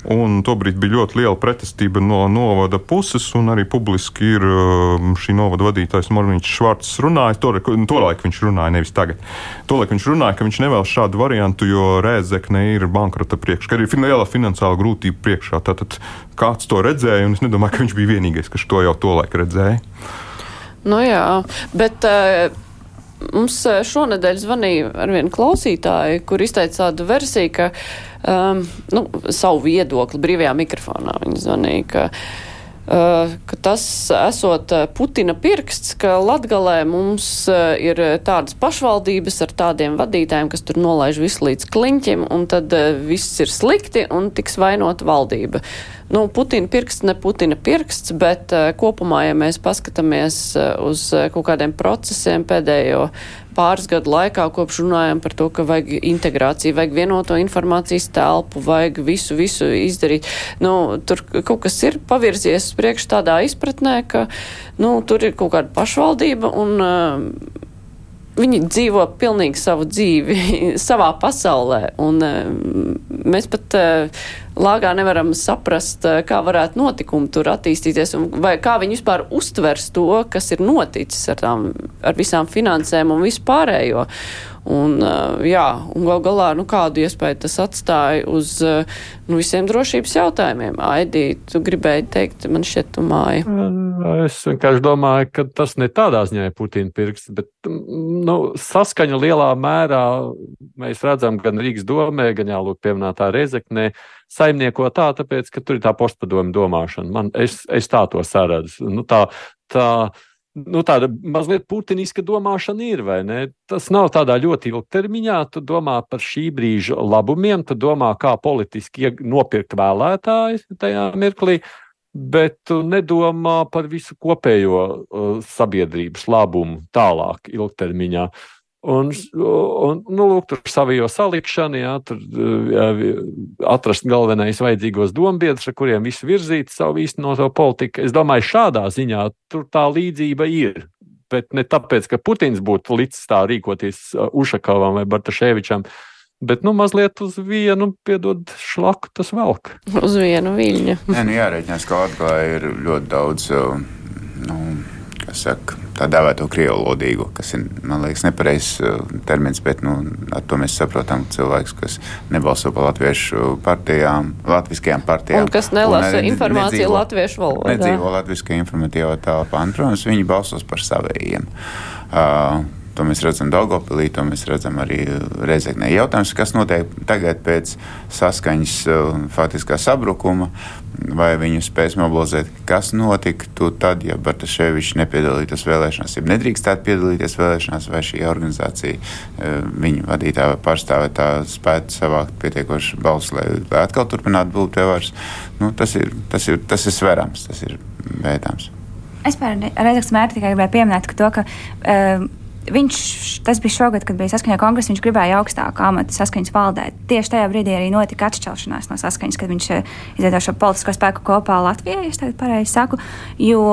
Un tobrīd bija ļoti liela pretestība no novada puses, un arī publiski ir um, šī novada vadītājs Mormīns Švarts runājis. Tolaik viņš runāja, nevis tagad. Tolaik viņš runāja, ka viņš nevēlas šādu variantu, jo Rēzekne ir bankrota priekšā, ka ir liela finansiāla grūtība priekšā. Tātad kāds to redzēja, un es nedomāju, ka viņš bija vienīgais, kas to jau tolaik redzēja. Nu jā, bet. Uh... Mums uh, šonadēļ zvanīja ar vienu klausītāju, kur izteica tādu versiju, ka um, nu, savu viedokli brīvajā mikrofonā. Viņa zvanīja, ka ka tas esot Putina pirksts, ka Latgalē mums ir tādas pašvaldības ar tādiem vadītājiem, kas tur nolaiž visu līdz kliņķim, un tad viss ir slikti un tiks vainot valdība. Nu, Putina pirksts, ne Putina pirksts, bet kopumā, ja mēs paskatāmies uz kaut kādiem procesiem pēdējo pāris gadu laikā, kopš runājam par to, ka vajag integrāciju, vajag vienoto informācijas telpu, vajag visu, visu izdarīt. Nu, tur kaut kas ir pavirzies uz priekšu tādā izpratnē, ka nu, tur ir kaut kāda pašvaldība un uh, viņi dzīvo pilnīgi savu dzīvi savā pasaulē. Un, uh, mēs pat uh, lāgā nevaram saprast, uh, kā varētu notikumi tur attīstīties, un vai kā viņi vispār uztvers to, kas ir noticis ar, tām, ar visām finansēm un vispārējo. Un, jā, un gal galā, nu, kādu iespēju tas atstāja uz nu, visiem drošības jautājumiem? Aidī, tu gribēji teikt, man šķiet, tu māji. Es vienkārši domāju, ka tas ne tādā ziņā ir Putina pirksts, bet nu, saskaņa lielā mērā mēs redzam gan Rīgas domē, gan jālūk pieminētā Rezeknē saimnieko tā, tāpēc, ka tur ir tā postpadomu domāšana. Man, es, es tā to saredzu. Nu, tā, tā, nu, tāda mazliet putiniska domāšana ir, vai ne? Tas nav tādā ļoti ilgtermiņā. Tu domā par šī brīža labumiem, tu domā, kā politiski nopirkt vēlētājus tajā mirklī, bet tu nedomā par visu kopējo uh, sabiedrības labumu tālāk, ilgtermiņā. Uh, Un, un nu, lūk, tur savijo salikšana, jā, tur jā, atrast galvenais vajadzīgos dombiedrus, ar kuriem visu virzīt savu īstenoto politiku. Es domāju, šādā ziņā tur tā līdzība ir. Bet ne tāpēc, ka Putins būtu līdz tā rīkoties Ušakovam vai Bartaševičam, bet nu mazliet uz vienu, piedod, šlaku tas velk. Uz vienu viļņu. Nē, nu jārēķinās, ka atklāja ir ļoti daudz, nu, kas saka, tā dēvēto krievlodīgu, kas ir, man liekas, nepareizs uh, termins, bet nu, ar to mēs saprotam cilvēks, kas nebalso par latviešu partijām, latviskajām partijām. Un kas nelasa un, informāciju nedzīvo, latviešu valodā. Nedzīvo latviskajā informatīvā telpā. Protams, viņi balsos par savējiem. Uh, To mēs redzam Dārgopilī, to mēs redzam arī Reizeknē. Jautājums, kas notiek tagad pēc saskaņas uh, faktiskā sabrukuma, vai viņi spēs mobilizēt, kas notiktu tad, ja Bartaševičs nepiedalītos vēlēšanās, ja nedrīkstētu piedalīties vēlēšanās, vai šī organizācija, uh, viņa vadītāja vai pārstāvētā spētu savākt pietiekoši balsu, lai, lai atkal turpinātu būt pie varas. Nu, tas, ir, tas, ir, tas ir sverams, tas ir vērtāms. Es par Reizeknas mērķi tikai gribēju pieminēt, ka to, ka uh, Viņš, tas bija šogad, kad bija saskaņā kongresa, viņš gribēja augstāku amatu saskaņas valdē. Tieši tajā brīdī arī notika atšķelšanās no saskaņas, kad viņš eh, izveidoja šo politisko spēku kopā Latvijā, ja tā pareizi saku, jo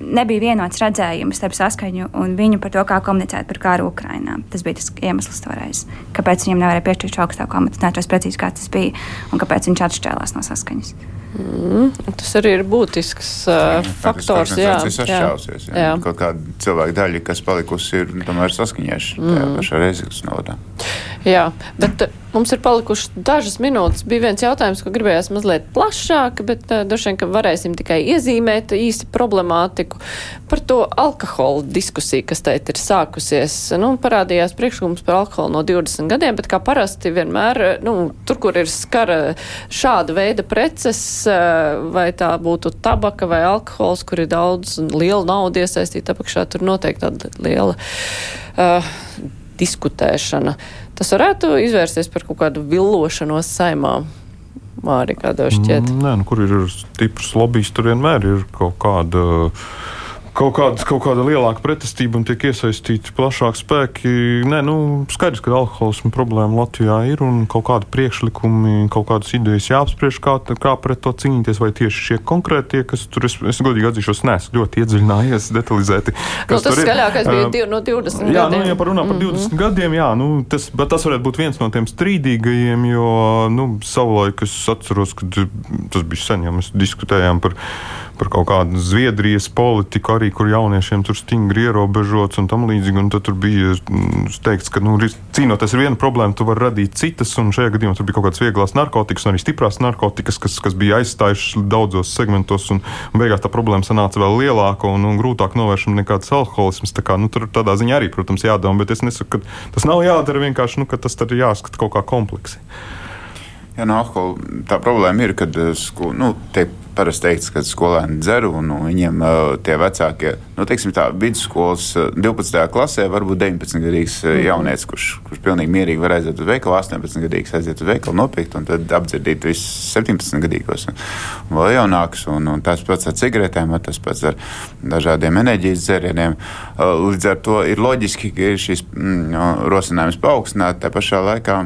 nebija vienots redzējums starp saskaņu un viņu par to, kā komunicēt par kāru Ukrainā. Tas bija tas iemesls toreiz, kāpēc viņam nevarēja piešķirt augstāku amatu. Es neatceros precīzi, kā tas bija un kāpēc viņš atšķēlās no saskaņas. Mm, tas arī ir būtisks uh, jā, faktors. Jā, tas ir atšķausies. Jā. Jā. Kaut kāda cilvēka daļa, kas palikusi, ir tomēr saskaņējuši mm. tajā pašā reizes nodā. Jā, bet Mums ir palikušas dažas minūtes. Bija viens jautājums, ko gribējās mazliet plašāk, bet uh, droši vien, ka varēsim tikai iezīmēt īsi problemātiku par to alkohola diskusiju, kas teit ir sākusies. Nu, parādījās priekšlikums par alkoholu no 20 gadiem, bet kā parasti vienmēr, nu, tur, kur ir skara šāda veida preces, uh, vai tā būtu tabaka vai alkohols, kur ir daudz liela nauda iesaistīta apakšā, tur noteikti tāda liela. Uh, diskutēšana. Tas varētu izvērsties par kaut kādu villošanos saimā. Mārī, kādā šķiet? Mm, nē, nu, kur ir stiprs lobbyis, tur vienmēr ir kaut kāda. Uh, kaut, kāds, kaut kāda lielāka pretestība un tiek iesaistīti plašāki spēki. Nē, nu, skaidrs, ka alkoholisma problēma Latvijā ir un kaut kādi priekšlikumi, kaut kādas idejas jāapspriež, kā, kā pret to cīnīties. Vai tieši šie konkrētie, kas tur, es, es godīgi atzīšos, neesmu ļoti iedziļinājies detalizēti. Nu, tas skaļākais bija div, no 20 jā, gadiem. Nu, ja par 20 mm -hmm. gadiem, jā, nu, tas, bet tas varētu būt viens no tiem strīdīgajiem, jo nu, savulaik es atceros, ka tas bija sen, ja mēs diskutējām par par kaut kādu Zviedrijas politiku, arī kur jauniešiem tur stingri ierobežots un tam līdzīgi. Un tad bija mm, teikts, ka nu, cīnoties ar vienu problēmu, tu vari radīt citas, un šajā gadījumā tur bija kaut kādas vieglas narkotikas un arī stiprās narkotikas, kas, kas bija aizstājušas daudzos segmentos, un, un beigās tā problēma sanāca vēl lielāka un, un grūtāk novēršama nekā tas alkoholisms. Tā kā, nu, tur tādā ziņā arī, protams, jādomā, bet es nesaku, ka tas nav jādara vienkārši, nu, ka tas ir jāskata kaut kā kompleksi. Jā, no alkohola tā problēma ir, ka nu, tiek parasti teikts, ka skolēni dzer un nu, viņiem tie vecākie, nu, teiksim tā, vidusskolas 12. klasē varbūt 19 gadīgs jaunietis, kurš, kurš pilnīgi mierīgi var aiziet uz veikalu, 18 gadīgs aiziet uz veikalu nopirkt un tad apdzirdīt visus 17 gadīgos un, un vēl jaunākus. Un, un tas pats ar cigaretēm, tas pats ar dažādiem enerģijas dzērieniem. Līdz ar to ir loģiski, ka ir šis mm, rosinājums paaugstināt, tā pašā laikā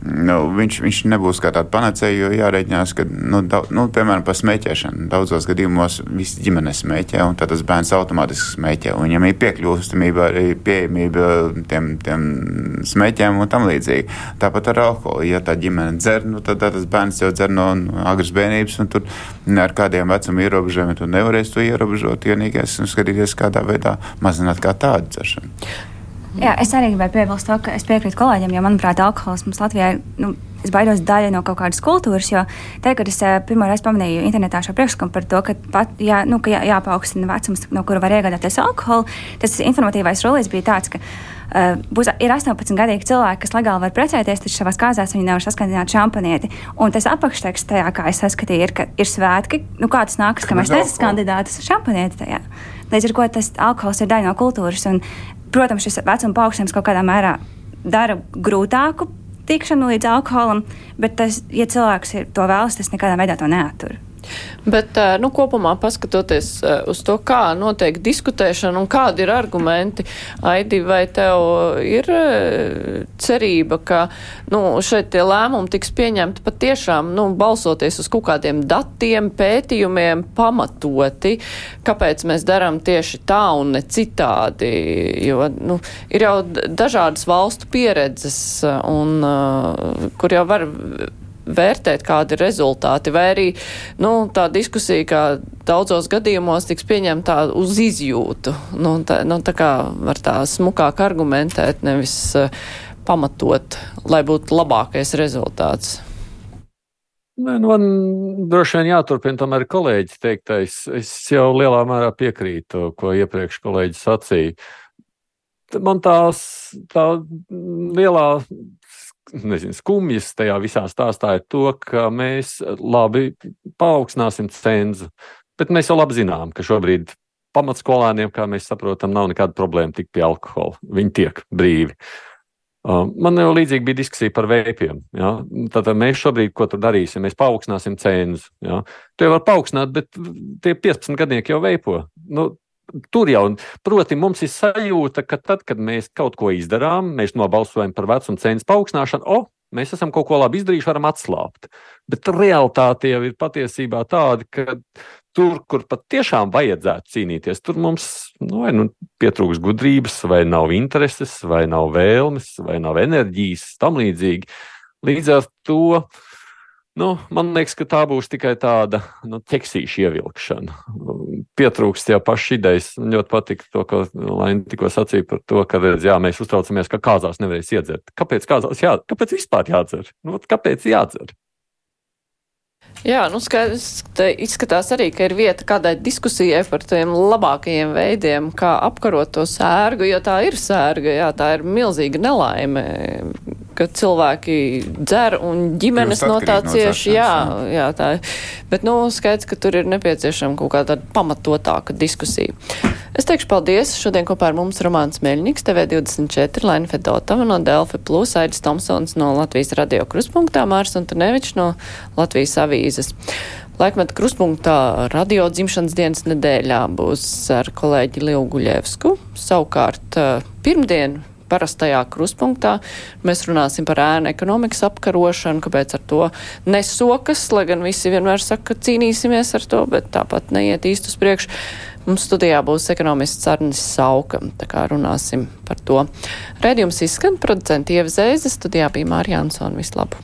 nu, viņš, viņš nebūs kā tāda panacēja, jo jārēķinās, ka, nu, daudz, nu, piemēram, par smēķēšanu. Daudzos gadījumos visi ģimenes smēķē, un tas bērns automātiski smēķē. Viņam ir piekļūstamība, arī pieejamība tiem, tiem smēķiem un tam līdzīgi. Tāpat ar alkoholu. Ja tā ģimene dzer, nu, tad tā, tas bērns jau dzer no agras bērnības, un tur ar kādiem vecuma ierobežojumiem tu nevarēsi to ierobežot. Vienīgais ir skatīties, kādā veidā mazināt kā tādu dzeršanu. Jā, es arī gribēju piebilst to, ka es piekrītu kolēģiem, jo, manuprāt, alkoholisms Latvijā ir. Nu, Es baidos daļa no kaut kādas kultūras, jo te, kad es eh, pirmo reizi pamanīju internetā šo priekšlikumu par to, ka, pat, jā, nu, ka jā, jāpaukstina vecums, no kura var iegādāties alkoholu, tas informatīvais rolīs bija tāds, ka uh, būs, ir 18 gadīgi cilvēki, kas legāli var precēties, taču savās kāzās viņi nevar saskandināt šampanieti. Un tas apakšteksts tajā, kā es saskatīju, ir, ka ir svētki, nu kā tas nākas, ka mēs nesaskandinātu šampanieti tajā. Līdz ar to tas alkohols ir daļa no kultūras. Un Protams, šis vecuma paaugstinājums kaut kādā mērā dara grūtāku tikšanu līdz alkoholam, bet tas, ja cilvēks to vēlas, tas nekādā veidā to neatur. Bet, nu, kopumā paskatoties uz to, kā notiek diskutēšana un kādi ir argumenti, Aidi, vai tev ir cerība, ka, nu, šeit tie lēmumi tiks pieņemti patiešām, nu, balsoties uz kaut kādiem datiem, pētījumiem, pamatoti, kāpēc mēs darām tieši tā un ne citādi, jo, nu, ir jau dažādas valstu pieredzes, un, kur jau var vērtēt, kādi ir rezultāti, vai arī nu, tā diskusija, kā daudzos gadījumos tiks pieņemta uz izjūtu. Nu, tā, nu, tā kā var tā smukāk argumentēt, nevis uh, pamatot, lai būtu labākais rezultāts. Nē, nu man droši vien jāturpina tomēr kolēģis teiktais. Es jau lielā mērā piekrītu, ko iepriekš kolēģis sacīja. Man tās tā lielā nezinu, skumjas tajā visā stāstā ir to, ka mēs labi paaugstināsim cenzu. Bet mēs jau labi zinām, ka šobrīd pamatskolēniem, kā mēs saprotam, nav nekāda problēma tikt pie alkohola. Viņi tiek brīvi. Uh, man jau līdzīgi bija diskusija par vēpiem. Ja? Tātad mēs šobrīd, ko tur darīsim, mēs paaugstināsim cenzu. Ja? To jau var paaugstināt, bet tie 15 gadnieki jau veipo. Nu, Tur jau, proti, mums ir sajūta, ka tad, kad mēs kaut ko izdarām, mēs nobalsojam par vecumu cenas paaugstināšanu, o, mēs esam kaut ko labi izdarījuši, varam atslābt. Bet realitāte jau ir patiesībā tāda, ka tur, kur patiešām vajadzētu cīnīties, tur mums nu, vai, nu, pietrūks gudrības, vai nav intereses, vai nav vēlmes, vai nav enerģijas, tam līdzīgi. Līdz ar to Nu, man liekas, ka tā būs tikai tāda nu, ķeksīša ievilkšana. Pietrūkst jau pašas idejas. Man ļoti patika to, ko Laina tikko sacīja par to, ka redz, jā, mēs uztraucamies, ka kāzās nevarēs iedzert. Kāpēc kāzās jā, kāpēc vispār jādzer? Nu, kāpēc jādzer? Jā, nu skaidrs, izskatās arī, ka ir vieta kādai diskusijai par tiem labākajiem veidiem, kā apkarot to sērgu, jo tā ir sērga, jā, tā ir milzīga nelaime, ka cilvēki dzer un ģimenes no tā cieši, jā, jā, tā ir. Bet, nu, skaidrs, ka tur ir nepieciešama kaut kāda pamatotāka diskusija. Es teikšu paldies. Šodien kopā ar mums Romāns Meļņiks, TV24, Laina Fedotava no Delfi Plus, Aidis Tomsons no Latvijas radio kruspunktā, Mārs Antonevičs no Latvijas avīzes. Laikmet kruspunktā radio dzimšanas dienas nedēļā būs ar kolēģi Liu Guļevsku. Savukārt pirmdien parastajā kruspunktā. Mēs runāsim par ēnu ekonomikas apkarošanu, kāpēc ar to nesokas, lai gan visi vienmēr saka, ka cīnīsimies ar to, bet tāpat neiet īsti uz priekšu. Mums studijā būs ekonomists Arnis Sauka, tā kā runāsim par to. Redījums izskan, producenti Ieva Zēze, studijā bija Mārija Ansona. Vislabāk!